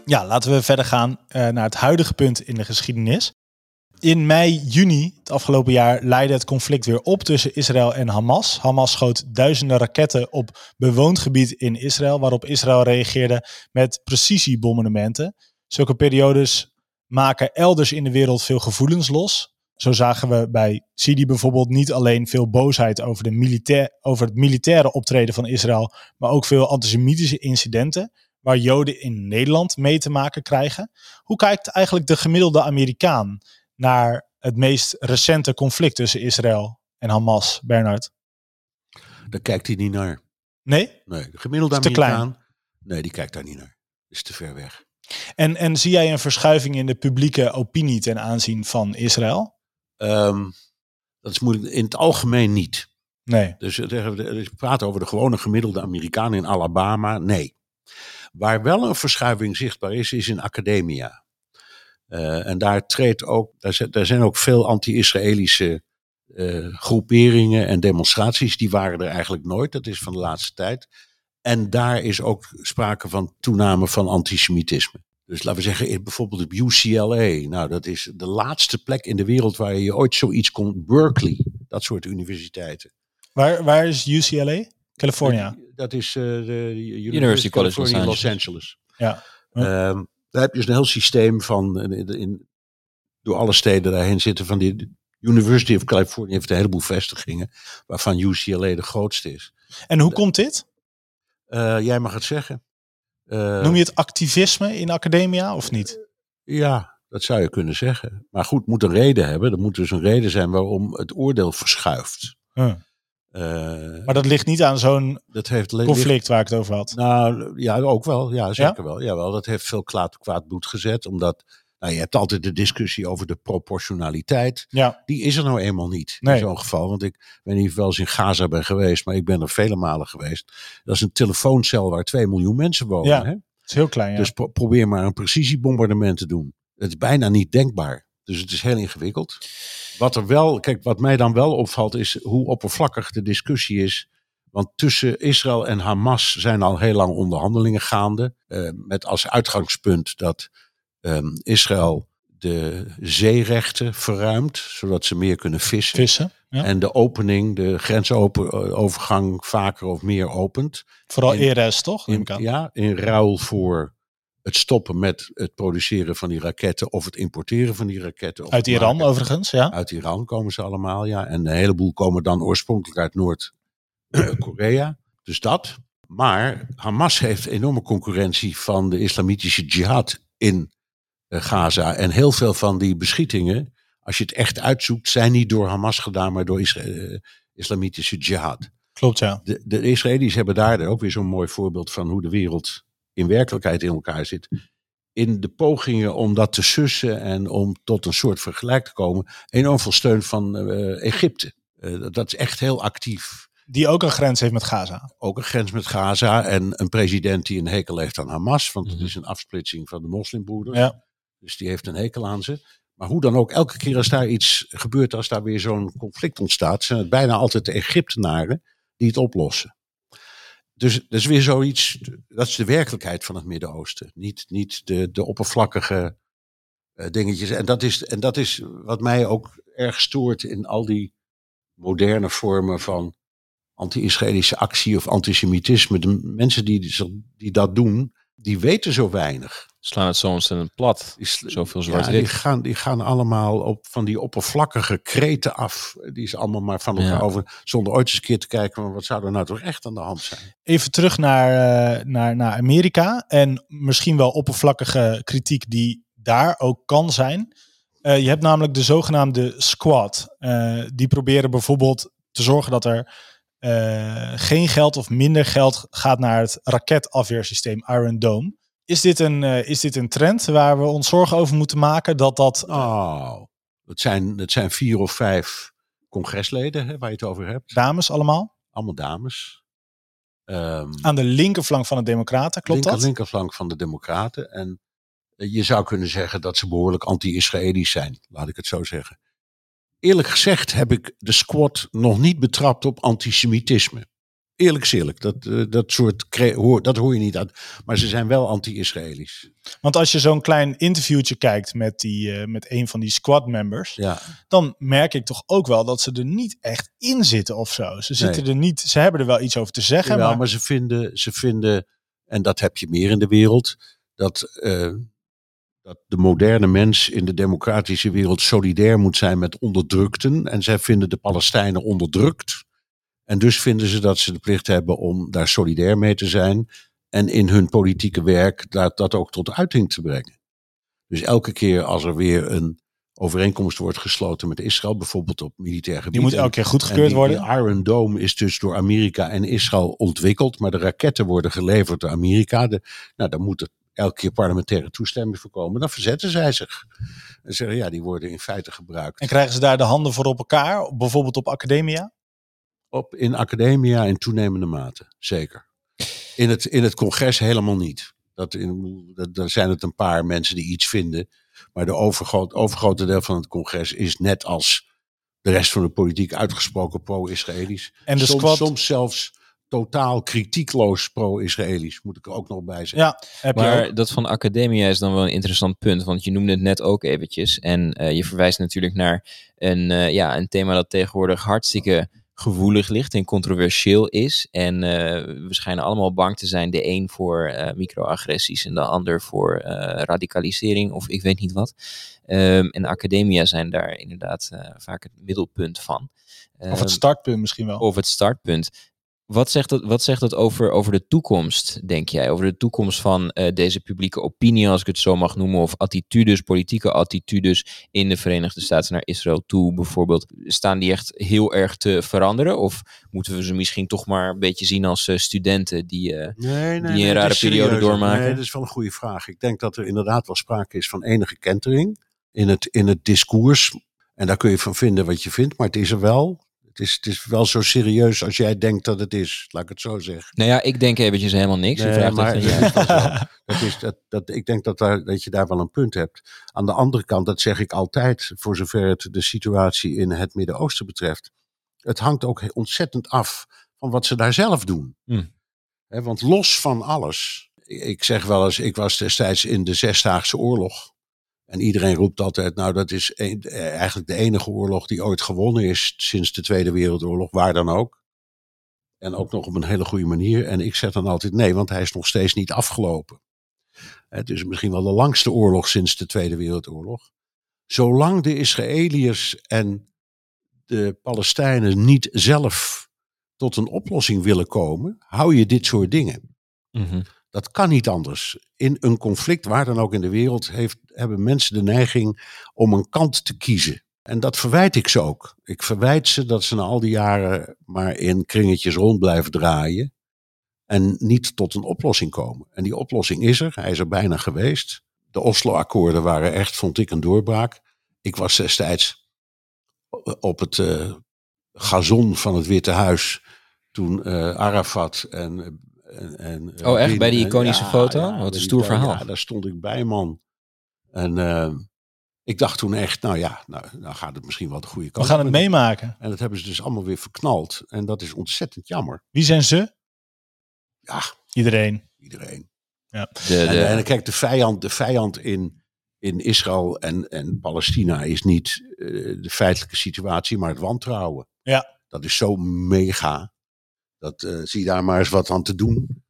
Speaker 1: Ja, laten we verder gaan eh, naar het huidige punt in de geschiedenis. In mei, juni het afgelopen jaar leidde het conflict weer op tussen Israël en Hamas. Hamas schoot duizenden raketten op bewoond gebied in Israël, waarop Israël reageerde met precisiebombardementen. Zulke periodes maken elders in de wereld veel gevoelens los. Zo zagen we bij Sidi bijvoorbeeld niet alleen veel boosheid over, de militair, over het militaire optreden van Israël, maar ook veel antisemitische incidenten waar Joden in Nederland mee te maken krijgen. Hoe kijkt eigenlijk de gemiddelde Amerikaan naar het meest recente conflict tussen Israël en Hamas, Bernard?
Speaker 3: Daar kijkt hij niet naar.
Speaker 1: Nee?
Speaker 3: Nee, de gemiddelde
Speaker 1: Is te klein.
Speaker 3: Amerikaan. Nee, die kijkt daar niet naar. Is te ver weg.
Speaker 1: En, en zie jij een verschuiving in de publieke opinie ten aanzien van Israël?
Speaker 3: Ehm, dat is moeilijk. In het algemeen niet.
Speaker 1: Nee.
Speaker 3: Dus we praten over de gewone gemiddelde Amerikaan in Alabama. Nee. Waar wel een verschuiving zichtbaar is, is in academia. Eh, en daar treedt ook, daar zijn, daar zijn ook veel anti-Israëlische eh, groeperingen en demonstraties. Die waren er eigenlijk nooit. Dat is van de laatste tijd. En daar is ook sprake van toename van antisemitisme. Dus laten we zeggen, in- bijvoorbeeld op UCLA. Nou, dat is de laatste plek in de wereld waar je ooit zoiets kon. Berkeley, dat soort universiteiten.
Speaker 1: Waar, waar is UCLA? California.
Speaker 3: Dat is eh, de University,
Speaker 2: University College Los
Speaker 3: California, Los
Speaker 2: Angeles.
Speaker 3: Angeles.
Speaker 1: Ja.
Speaker 3: Ehm, daar heb je dus een heel systeem van, in, in- in- door alle steden daarheen zitten, van die University of California heeft een heleboel vestigingen, waarvan UCLA de grootste is.
Speaker 1: En hoe komt dit?
Speaker 3: Eh, jij mag het zeggen. Eh,
Speaker 1: Noem je het activisme in academia of niet?
Speaker 3: Ja, dat zou je kunnen zeggen. Maar goed, moet een reden hebben. Er moet dus een reden zijn waarom het oordeel verschuift. Eh,
Speaker 1: Maar dat ligt niet aan zo'n
Speaker 3: dat heeft le-
Speaker 1: conflict waar ik het over had.
Speaker 3: Nou, ja, ook wel. Ja, zeker wel. Jawel, dat heeft veel kwaad, kwaad bloed gezet. Omdat, nou, je hebt altijd de discussie over de proportionaliteit.
Speaker 1: Ja,
Speaker 3: Die is er nou eenmaal niet
Speaker 1: Nee.
Speaker 3: in zo'n geval. Want ik weet niet of wel eens in Gaza ben geweest, maar ik ben er vele malen geweest. Dat is een telefooncel waar 2 miljoen mensen wonen.
Speaker 1: Ja,
Speaker 3: Hè?
Speaker 1: het is heel klein. Ja.
Speaker 3: Dus pro- probeer maar een precisiebombardement te doen. Het is bijna niet denkbaar. Dus het is heel ingewikkeld. Wat er wel, kijk, wat mij dan wel opvalt is hoe oppervlakkig de discussie is. Want tussen Israël en Hamas zijn al heel lang onderhandelingen gaande. eh, met als uitgangspunt dat ehm, Israël de zeerechten verruimt, zodat ze meer kunnen vissen.
Speaker 1: Vissen. Ja.
Speaker 3: En de opening, de grensovergang vaker of meer opent.
Speaker 1: Vooral
Speaker 3: in-
Speaker 1: toch?
Speaker 3: In, ja, in ruil voor het stoppen met het produceren van die raketten of het importeren van die raketten. of
Speaker 1: Uit Iran
Speaker 3: maken-
Speaker 1: overigens, ja.
Speaker 3: Uit Iran komen ze allemaal, ja. En een heleboel komen dan oorspronkelijk uit Noord-Korea. dus dat. Maar Hamas heeft enorme concurrentie van de islamitische jihad in eh, Gaza. En heel veel van die beschietingen, als je het echt uitzoekt, zijn niet door Hamas gedaan, maar door Isra- eh, islamitische jihad.
Speaker 1: Klopt, ja.
Speaker 3: De, de Israëli's hebben daar ook weer zo'n mooi voorbeeld van hoe de wereld in werkelijkheid in elkaar zit. In de pogingen om dat te sussen en om tot een soort vergelijk te komen, enorm veel steun van eh, Egypte. Eh, dat- is echt heel actief.
Speaker 1: Die ook een grens heeft met Gaza.
Speaker 3: Ook een grens met Gaza en een president die een hekel heeft aan Hamas, want het
Speaker 2: Mhm.
Speaker 3: is een afsplitsing van de moslimbroeders.
Speaker 1: Ja.
Speaker 3: Dus die heeft een hekel aan ze. Maar hoe dan ook, elke keer als daar iets gebeurt, als daar weer zo'n conflict ontstaat, zijn het bijna altijd de Egyptenaren die het oplossen. Dus dat is weer zoiets, dat is de werkelijkheid van het Midden-Oosten. Niet, niet de, de oppervlakkige eh, dingetjes. En dat, is, en dat is wat mij ook erg stoort in al die moderne vormen van anti-Israëlische actie of antisemitisme. De mensen die, die dat doen, die weten zo weinig.
Speaker 2: Slaan het zo ontzettend plat.
Speaker 3: Die
Speaker 2: Zoveel
Speaker 3: ja,
Speaker 2: zwart-wit.
Speaker 3: die, gaan, die gaan allemaal op van die oppervlakkige kreten af. Die ze allemaal maar van elkaar
Speaker 2: Ja.
Speaker 3: over. Zonder ooit eens een keer te kijken, van wat zou er nou toch echt aan de hand zijn?
Speaker 1: Even terug naar, eh, naar, naar Amerika. En misschien wel oppervlakkige kritiek die daar ook kan zijn. Eh, je hebt namelijk de zogenaamde squad. Eh, die proberen bijvoorbeeld te zorgen dat er eh, geen geld of minder geld gaat naar het raketafweersysteem Iron Dome. Is dit, een, eh, is dit een trend waar we ons zorgen over moeten maken? Dat dat.
Speaker 3: Oh, het zijn, het zijn vier of vijf congresleden hè, waar je het over hebt.
Speaker 1: dames allemaal?
Speaker 3: Allemaal dames. Ehm,
Speaker 1: Aan de linkerflank van de Democraten, klopt
Speaker 3: linker,
Speaker 1: dat?
Speaker 3: linkerflank van de Democraten. En eh, je zou kunnen zeggen dat ze behoorlijk anti-Israëlisch zijn, laat ik het zo zeggen. Eerlijk gezegd heb ik de squad nog niet betrapt op antisemitisme. Eerlijk eerlijk, dat, eh, dat soort hoor, dat hoor je niet uit. Maar ze zijn wel anti-Israëlisch.
Speaker 1: Want als je zo'n klein interviewtje kijkt met, die, eh, met een van die squad members,
Speaker 3: Ja,
Speaker 1: dan merk ik toch ook wel dat ze er niet echt in zitten of zo. Ze zitten er niet, ze hebben er wel iets over te zeggen,
Speaker 3: Jawel,
Speaker 1: maar,
Speaker 3: maar ze vinden, ze vinden, en dat heb je meer in de wereld, dat, eh, dat de moderne mens in de democratische wereld solidair moet zijn met onderdrukten. En zij vinden de Palestijnen onderdrukt. En dus vinden ze dat ze de plicht hebben om daar solidair mee te zijn. En in hun politieke werk dat, dat ook tot uiting te brengen. Dus elke keer als er weer een overeenkomst wordt gesloten met Israël, bijvoorbeeld op militair gebied.
Speaker 1: die moet elke keer goedgekeurd worden.
Speaker 3: die Iron Dome is dus door Amerika en Israël ontwikkeld, maar de raketten worden geleverd door Amerika. De, nou, daar moet er elke keer parlementaire toestemming voor komen. Dan verzetten zij zich. En zeggen, ja, die worden in feite gebruikt.
Speaker 1: En krijgen ze daar de handen voor op elkaar, bijvoorbeeld op academia?
Speaker 3: Op, in academia in toenemende mate, zeker. In het, in het congres helemaal niet. Dat in, dat, daar zijn het een paar mensen die iets vinden. Maar de overgroot, overgrote deel van het congres is net als de rest van de politiek uitgesproken pro-Israëlisch.
Speaker 1: En de
Speaker 3: soms,
Speaker 1: squad,
Speaker 3: soms zelfs totaal kritiekloos pro-Israëlisch, moet ik er ook nog bij zeggen.
Speaker 1: ja, heb je
Speaker 2: Maar
Speaker 1: ook.
Speaker 2: dat van academia is dan wel een interessant punt, want je noemde het net ook eventjes. En eh, je verwijst natuurlijk naar een, eh, ja, een thema dat tegenwoordig hartstikke gevoelig ligt en controversieel is. En eh, we schijnen allemaal bang te zijn, de een voor eh, microagressies en de ander voor eh, radicalisering of ik weet niet wat. Ehm, en academia zijn daar inderdaad eh, vaak het middelpunt van.
Speaker 1: Of
Speaker 2: Ehm,
Speaker 1: het startpunt misschien wel.
Speaker 2: of het startpunt. Wat zegt dat, wat zegt dat over, over de toekomst, denk jij? Over de toekomst van eh, deze publieke opinie, als ik het zo mag noemen, of attitudes, politieke attitudes in de Verenigde Staten naar Israël toe, bijvoorbeeld. Staan die echt heel erg te veranderen? Of moeten we ze misschien toch maar een beetje zien als eh, studenten die. eh,
Speaker 3: Nee, nee,
Speaker 2: die een rare periode doormaken?
Speaker 3: Nee, dat is wel een goede vraag. Ik denk dat er inderdaad wel sprake is van enige kentering in het, in het discours. En daar kun je van vinden wat je vindt, maar het is er wel. Het is, het is wel zo serieus als jij denkt dat het is, laat ik het zo zeggen.
Speaker 2: nou ja, ik denk eventjes helemaal niks.
Speaker 3: Nee, maar dat is wel. Dat is, dat, dat, ik denk dat, daar, dat je daar wel een punt hebt. Aan de andere kant, dat zeg ik altijd, voor zover het de situatie in het Midden-Oosten betreft. Het hangt ook ontzettend af van wat ze daar zelf doen. Hè, want los van alles, ik zeg wel eens, ik was destijds in de Zesdaagse Oorlog. En iedereen roept altijd, nou dat is eh, eigenlijk de enige oorlog die ooit gewonnen is sinds de Tweede Wereldoorlog, waar dan ook. En ook nog op een hele goede manier. En ik zeg dan altijd nee, want hij is nog steeds niet afgelopen. Het is misschien wel de langste oorlog sinds de Tweede Wereldoorlog. Zolang de Israëliërs en de Palestijnen niet zelf tot een oplossing willen komen, hou je dit soort dingen.
Speaker 2: Mhm.
Speaker 3: Dat kan niet anders. In een conflict, waar dan ook in de wereld, heeft, hebben mensen de neiging om een kant te kiezen. En dat verwijt ik ze ook. Ik verwijt ze dat ze na al die jaren maar in kringetjes rond blijven draaien. En niet tot een oplossing komen. En die oplossing is er. Hij is er bijna geweest. De Oslo-akkoorden waren echt, vond ik, een doorbraak. Ik was destijds op het eh, gazon van het Witte Huis. Toen eh, Arafat en. En, en
Speaker 2: Oh, echt? Bij die
Speaker 3: en-
Speaker 2: iconische foto? Wat een stoer verhaal.
Speaker 3: Ja, daar stond ik bij, man. En eh, ik dacht toen echt, nou ja, nou, nou gaat het misschien wel de goede
Speaker 1: We
Speaker 3: kant
Speaker 1: gaan
Speaker 3: op.
Speaker 1: het meemaken.
Speaker 3: En dat hebben ze dus allemaal weer verknald. En dat is ontzettend jammer.
Speaker 1: Wie zijn ze?
Speaker 3: Ja,
Speaker 1: Iedereen.
Speaker 3: iedereen.
Speaker 2: De,
Speaker 3: En,
Speaker 2: de,
Speaker 3: en kijk, de vijand, de vijand in, in Israël en, en Palestina is niet eh, de feitelijke situatie, maar het wantrouwen.
Speaker 1: Ja.
Speaker 3: Dat is zo mega. Dat eh, zie je daar maar eens wat aan te doen.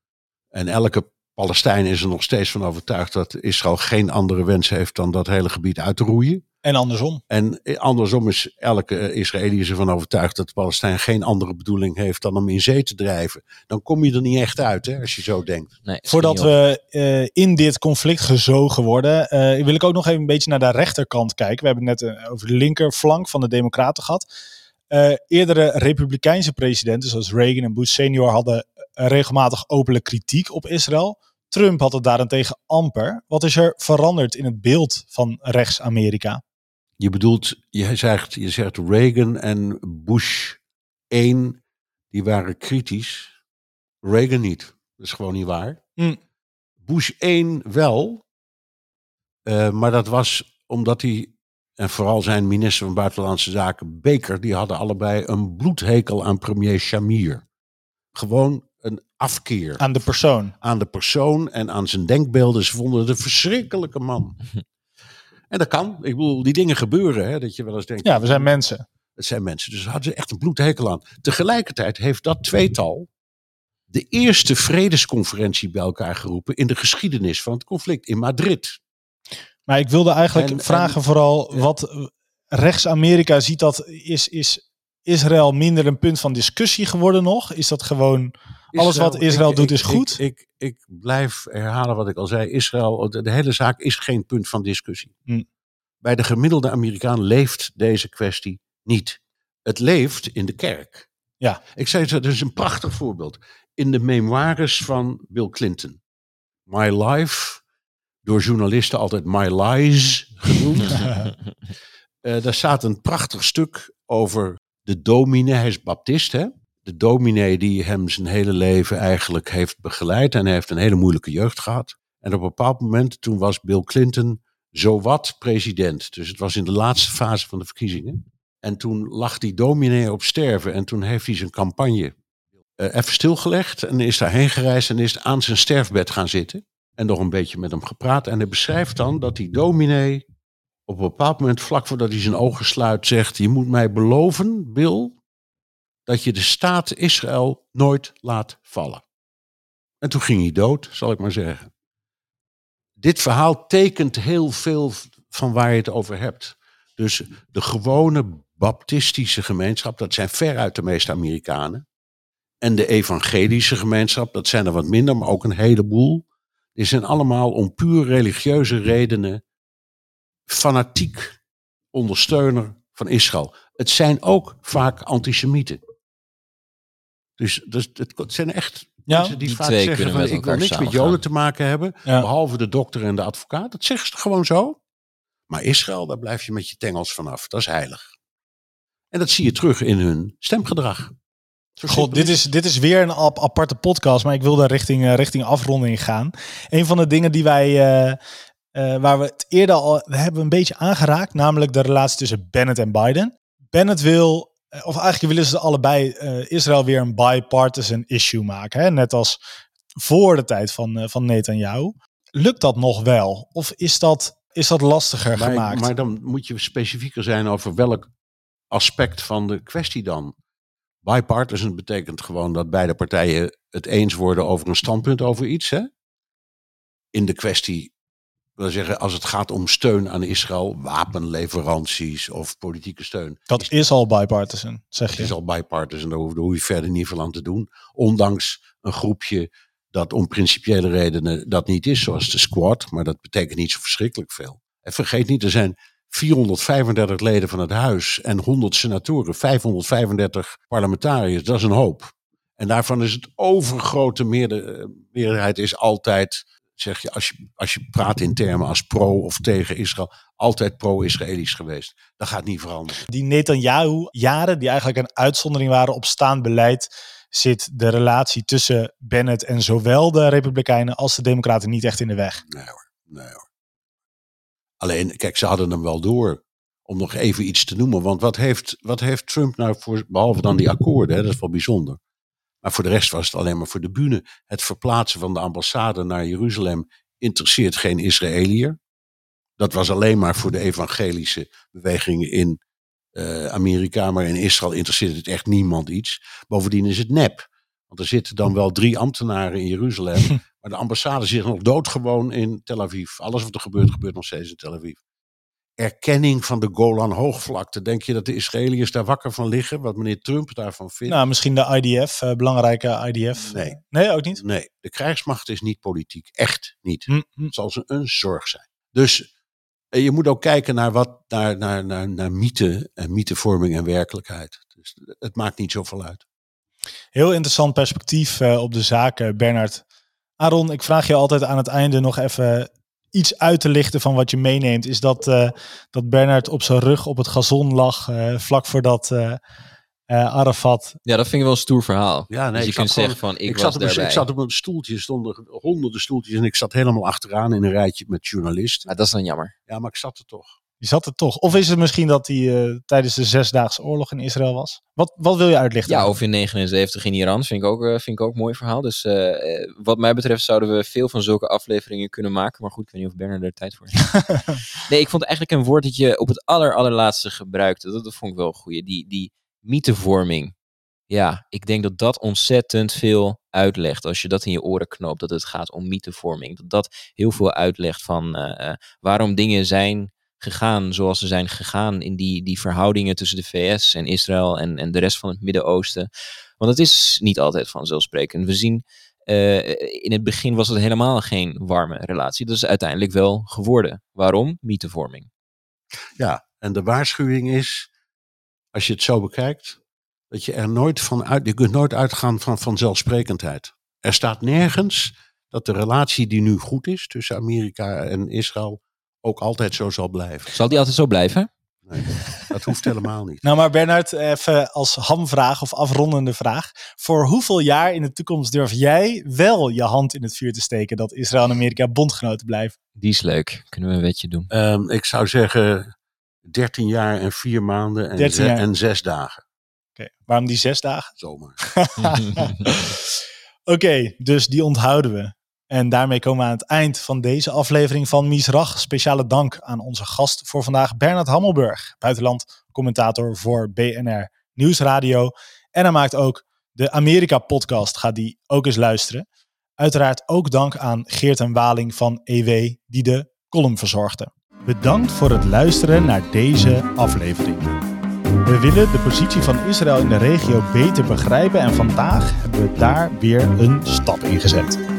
Speaker 3: En elke Palestijn is er nog steeds van overtuigd dat Israël geen andere wens heeft dan dat hele gebied uit te roeien.
Speaker 1: En andersom.
Speaker 3: En eh, andersom is elke eh, Israëliër ervan overtuigd dat de Palestijn geen andere bedoeling heeft dan hem in zee te drijven. Dan kom je er niet echt uit, hè, als je zo denkt.
Speaker 2: nee,
Speaker 1: Voordat we eh, in dit conflict gezogen worden, eh, wil ik ook nog even een beetje naar de rechterkant kijken. We hebben het net over de linkerflank van de Democraten gehad. Eh, eerdere Republikeinse presidenten, zoals Reagan en Bush senior, hadden eh, regelmatig openlijk kritiek op Israël. Trump had het daarentegen amper. Wat is er veranderd in het beeld van rechts-Amerika?
Speaker 3: Je bedoelt, je zegt, je zegt Reagan en Bush 1, die waren kritisch. Reagan niet. Dat is gewoon niet waar.
Speaker 1: Hm.
Speaker 3: Bush 1 wel. Eh, maar dat was omdat hij, en vooral zijn minister van Buitenlandse Zaken, Baker, die hadden allebei een bloedhekel aan premier Shamir. Gewoon een afkeer
Speaker 1: Aan de persoon.
Speaker 3: aan de persoon en aan zijn denkbeelden. Ze vonden het een verschrikkelijke man. En dat kan. Ik bedoel, die dingen gebeuren. Hè, dat je wel eens denkt,
Speaker 1: Ja, we zijn mensen.
Speaker 3: het zijn mensen. Dus hadden ze echt een bloedhekel aan. Tegelijkertijd heeft dat tweetal de eerste vredesconferentie bij elkaar geroepen in de geschiedenis van het conflict in Madrid.
Speaker 1: Maar ik wilde eigenlijk
Speaker 3: En-
Speaker 1: vragen
Speaker 3: en-
Speaker 1: vooral wat eh, rechts-Amerika ziet dat is, is Israël minder een punt van discussie geworden nog? Is dat gewoon Alles wat Israël
Speaker 3: ik-
Speaker 1: doet
Speaker 3: ik-
Speaker 1: is goed?
Speaker 3: Ik, ik, blijf herhalen wat ik al zei. Israël, de, de hele zaak is geen punt van discussie.
Speaker 1: Hm.
Speaker 3: Bij de gemiddelde Amerikaan leeft deze kwestie niet. Het leeft in de kerk.
Speaker 1: Ja.
Speaker 3: Ik zei het, dat is een prachtig voorbeeld. In de memoires van Bill Clinton. My Life, door journalisten altijd My Lies genoemd. Eh, daar staat een prachtig stuk over de dominee. Hij is baptist, hè? De dominee die hem zijn hele leven eigenlijk heeft begeleid. En hij heeft een hele moeilijke jeugd gehad. En op een bepaald moment, toen was Bill Clinton zowat president. Dus het was in de laatste fase van de verkiezingen. En toen lag die dominee op sterven. En toen heeft hij zijn campagne eh, even stilgelegd. En is daarheen gereisd en is aan zijn sterfbed gaan zitten. En nog een beetje met hem gepraat. En hij beschrijft dan dat die dominee op een bepaald moment, vlak voordat hij zijn ogen sluit, zegt: Je moet mij beloven, Bill, dat je de staat Israël nooit laat vallen. En toen ging hij dood, zal ik maar zeggen. Dit verhaal tekent heel veel van waar je het over hebt. Dus de gewone baptistische gemeenschap, dat zijn veruit de meeste Amerikanen. En de evangelische gemeenschap, dat zijn er wat minder, maar ook een heleboel. Die zijn allemaal om puur religieuze redenen fanatiek ondersteuner van Israël. Het zijn ook vaak antisemieten. Dus, dus het, het zijn echt
Speaker 1: Ja,
Speaker 3: mensen die,
Speaker 2: die
Speaker 3: vaak
Speaker 2: twee
Speaker 3: zeggen van ik wil niks met. Joden te maken hebben,
Speaker 1: Ja.
Speaker 3: behalve de dokter en de advocaat. Dat zeggen ze gewoon zo. Maar Israël, daar blijf je met je tengels vanaf. Dat is heilig. En dat zie je terug in hun stemgedrag.
Speaker 1: God, dit is, dit is weer een ap- aparte podcast, maar ik wil daar richting, eh, richting afronding gaan. Een van de dingen die wij, eh, eh, waar we het eerder al we hebben een beetje aangeraakt, namelijk de relatie tussen Bennett en Biden. Bennett wil, of eigenlijk willen ze allebei eh, Israël weer een bipartisan issue maken, hè? net als voor de tijd van, eh, van Netanyahu. Lukt dat nog wel? Of is dat is dat lastiger
Speaker 3: Maar,
Speaker 1: gemaakt.
Speaker 3: maar dan moet je specifieker zijn over welk aspect van de kwestie dan. Bipartisan betekent gewoon dat beide partijen het eens worden over een standpunt over iets. Hè? In de kwestie, wil zeggen, als het gaat om steun aan Israël, wapenleveranties of politieke steun.
Speaker 1: dat is al bipartisan, zeg je.
Speaker 3: is al bipartisan, daar hoef daar hoef je verder niet veel aan te doen. Ondanks een groepje dat om principiële redenen dat niet is, zoals de squad. Maar dat betekent niet zo verschrikkelijk veel. En vergeet niet, er zijn 435 leden van het huis en 100 senatoren, 535 parlementariërs. Dat is een hoop. En daarvan is het overgrote meerder- meerderheid is altijd, zeg je als, je, als je praat in termen als pro of tegen Israël, altijd pro-Israëlisch geweest. Dat gaat niet veranderen.
Speaker 1: Die Netanyahu-jaren, die eigenlijk een uitzondering waren op staand beleid, zit de relatie tussen Bennett en zowel de Republikeinen als de Democraten niet echt in de weg.
Speaker 3: Nee hoor, nee hoor. Alleen, kijk, ze hadden hem wel door. Om nog even iets te noemen. Want wat heeft, wat heeft Trump nou voor, behalve dan die akkoorden, hè, dat is wel bijzonder. Maar voor de rest was het alleen maar voor de bühne. Het verplaatsen van de ambassade naar Jeruzalem interesseert geen Israëliër. Dat was alleen maar voor de evangelische bewegingen in eh, Amerika. Maar in Israël interesseert het echt niemand iets. Bovendien is het nep. Want er zitten dan wel drie ambtenaren in Jeruzalem. Maar de ambassade zit nog doodgewoon in Tel Aviv. Alles wat er gebeurt, gebeurt nog steeds in Tel Aviv. Erkenning van de Golan hoogvlakte. Denk je dat de Israëliërs daar wakker van liggen? Wat meneer Trump daarvan vindt?
Speaker 1: Nou, misschien de IDF, eh, belangrijke IDF.
Speaker 3: Nee.
Speaker 1: Nee, ook niet?
Speaker 3: Nee, de krijgsmacht is niet politiek. Echt niet.
Speaker 1: Hm, hm.
Speaker 3: Het zal ze een zorg zijn. Dus eh, je moet ook kijken naar, wat, naar, naar, naar, naar mythe en mythevorming en werkelijkheid. Dus het maakt niet zoveel uit.
Speaker 1: Heel interessant perspectief eh, op de zaken, Bernard. Aaron, ik vraag je altijd aan het einde nog even iets uit te lichten van wat je meeneemt. Is dat, eh, dat Bernard op zijn rug op het gazon lag eh, vlak voordat eh eh, Arafat...
Speaker 2: Ja, dat vind ik wel een stoer verhaal.
Speaker 3: Ja, nee,
Speaker 2: dus je
Speaker 3: ik
Speaker 2: kunt
Speaker 3: zat
Speaker 2: zeggen
Speaker 3: gewoon-
Speaker 2: van, ik,
Speaker 3: Ik,
Speaker 2: was
Speaker 3: zat op een, ik zat op een stoeltje, er stonden honderden stoeltjes en ik zat helemaal achteraan in een rijtje met journalisten.
Speaker 2: Maar dat is dan jammer.
Speaker 3: Ja, maar ik zat er toch.
Speaker 1: Je zat er toch. Of is het misschien dat hij eh, tijdens de Zesdaagse Oorlog in Israël was? Wat, wat wil je uitlichten?
Speaker 2: Ja, of in 79 in Iran vind ik ook, eh, vind ik ook een mooi verhaal. Dus eh, wat mij betreft zouden we veel van zulke afleveringen kunnen maken. Maar goed, ik weet niet of Bernard er tijd voor heeft. nee, ik vond eigenlijk een woord dat je op het aller, allerlaatste gebruikte. Dat, dat vond ik wel een goeie. Die, die mythevorming. Ja, ik denk dat dat ontzettend veel uitlegt. Als je dat in je oren knoopt, dat het gaat om mythevorming. Dat dat heel veel uitlegt van waarom dingen zijn gegaan zoals ze zijn gegaan in die, die verhoudingen tussen de VS en Israël en, en de rest van het Midden-Oosten. Want het is niet altijd vanzelfsprekend. We zien, eh, in het begin was het helemaal geen warme relatie. Dat is uiteindelijk wel geworden. Waarom? Mythevorming.
Speaker 3: Ja, en de waarschuwing is, als je het zo bekijkt, dat je er nooit van uit, je kunt nooit uitgaan van vanzelfsprekendheid. Er staat nergens dat de relatie die nu goed is tussen Amerika en Israël ook altijd zo zal blijven.
Speaker 2: Zal die altijd zo blijven?
Speaker 3: Nee, dat hoeft helemaal niet.
Speaker 1: Nou, maar Bernard, even als hamvraag of afrondende vraag. Voor hoeveel jaar in de toekomst durf jij wel je hand in het vuur te steken dat Israël en Amerika bondgenoten blijven?
Speaker 2: Die is leuk. Kunnen we een wetje doen?
Speaker 3: Ehm, ik zou zeggen 13 jaar en 4 maanden en,
Speaker 1: 13
Speaker 3: ze-
Speaker 1: jaar.
Speaker 3: en 6 dagen.
Speaker 1: Oké, waarom die zes dagen?
Speaker 3: Zomaar.
Speaker 1: Oké, dus die onthouden we. En daarmee komen we aan het eind van deze aflevering van Misrach. Speciale dank aan onze gast voor vandaag, Bernard Hammelburg, buitenland commentator voor BNR Nieuwsradio. En hij maakt ook de Amerika-podcast, ga die ook eens luisteren. Uiteraard ook dank aan Geert en Waling van EW, die de column verzorgde. Bedankt voor het luisteren naar deze aflevering. We willen de positie van Israël in de regio beter begrijpen en vandaag hebben we daar weer een stap in gezet.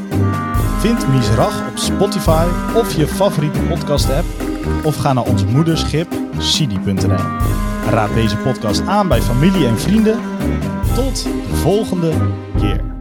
Speaker 1: Vind Misrach op Spotify of je favoriete podcast app of ga naar ons moederschip sidi.nl. Raad deze podcast aan bij familie en vrienden. Tot de volgende keer.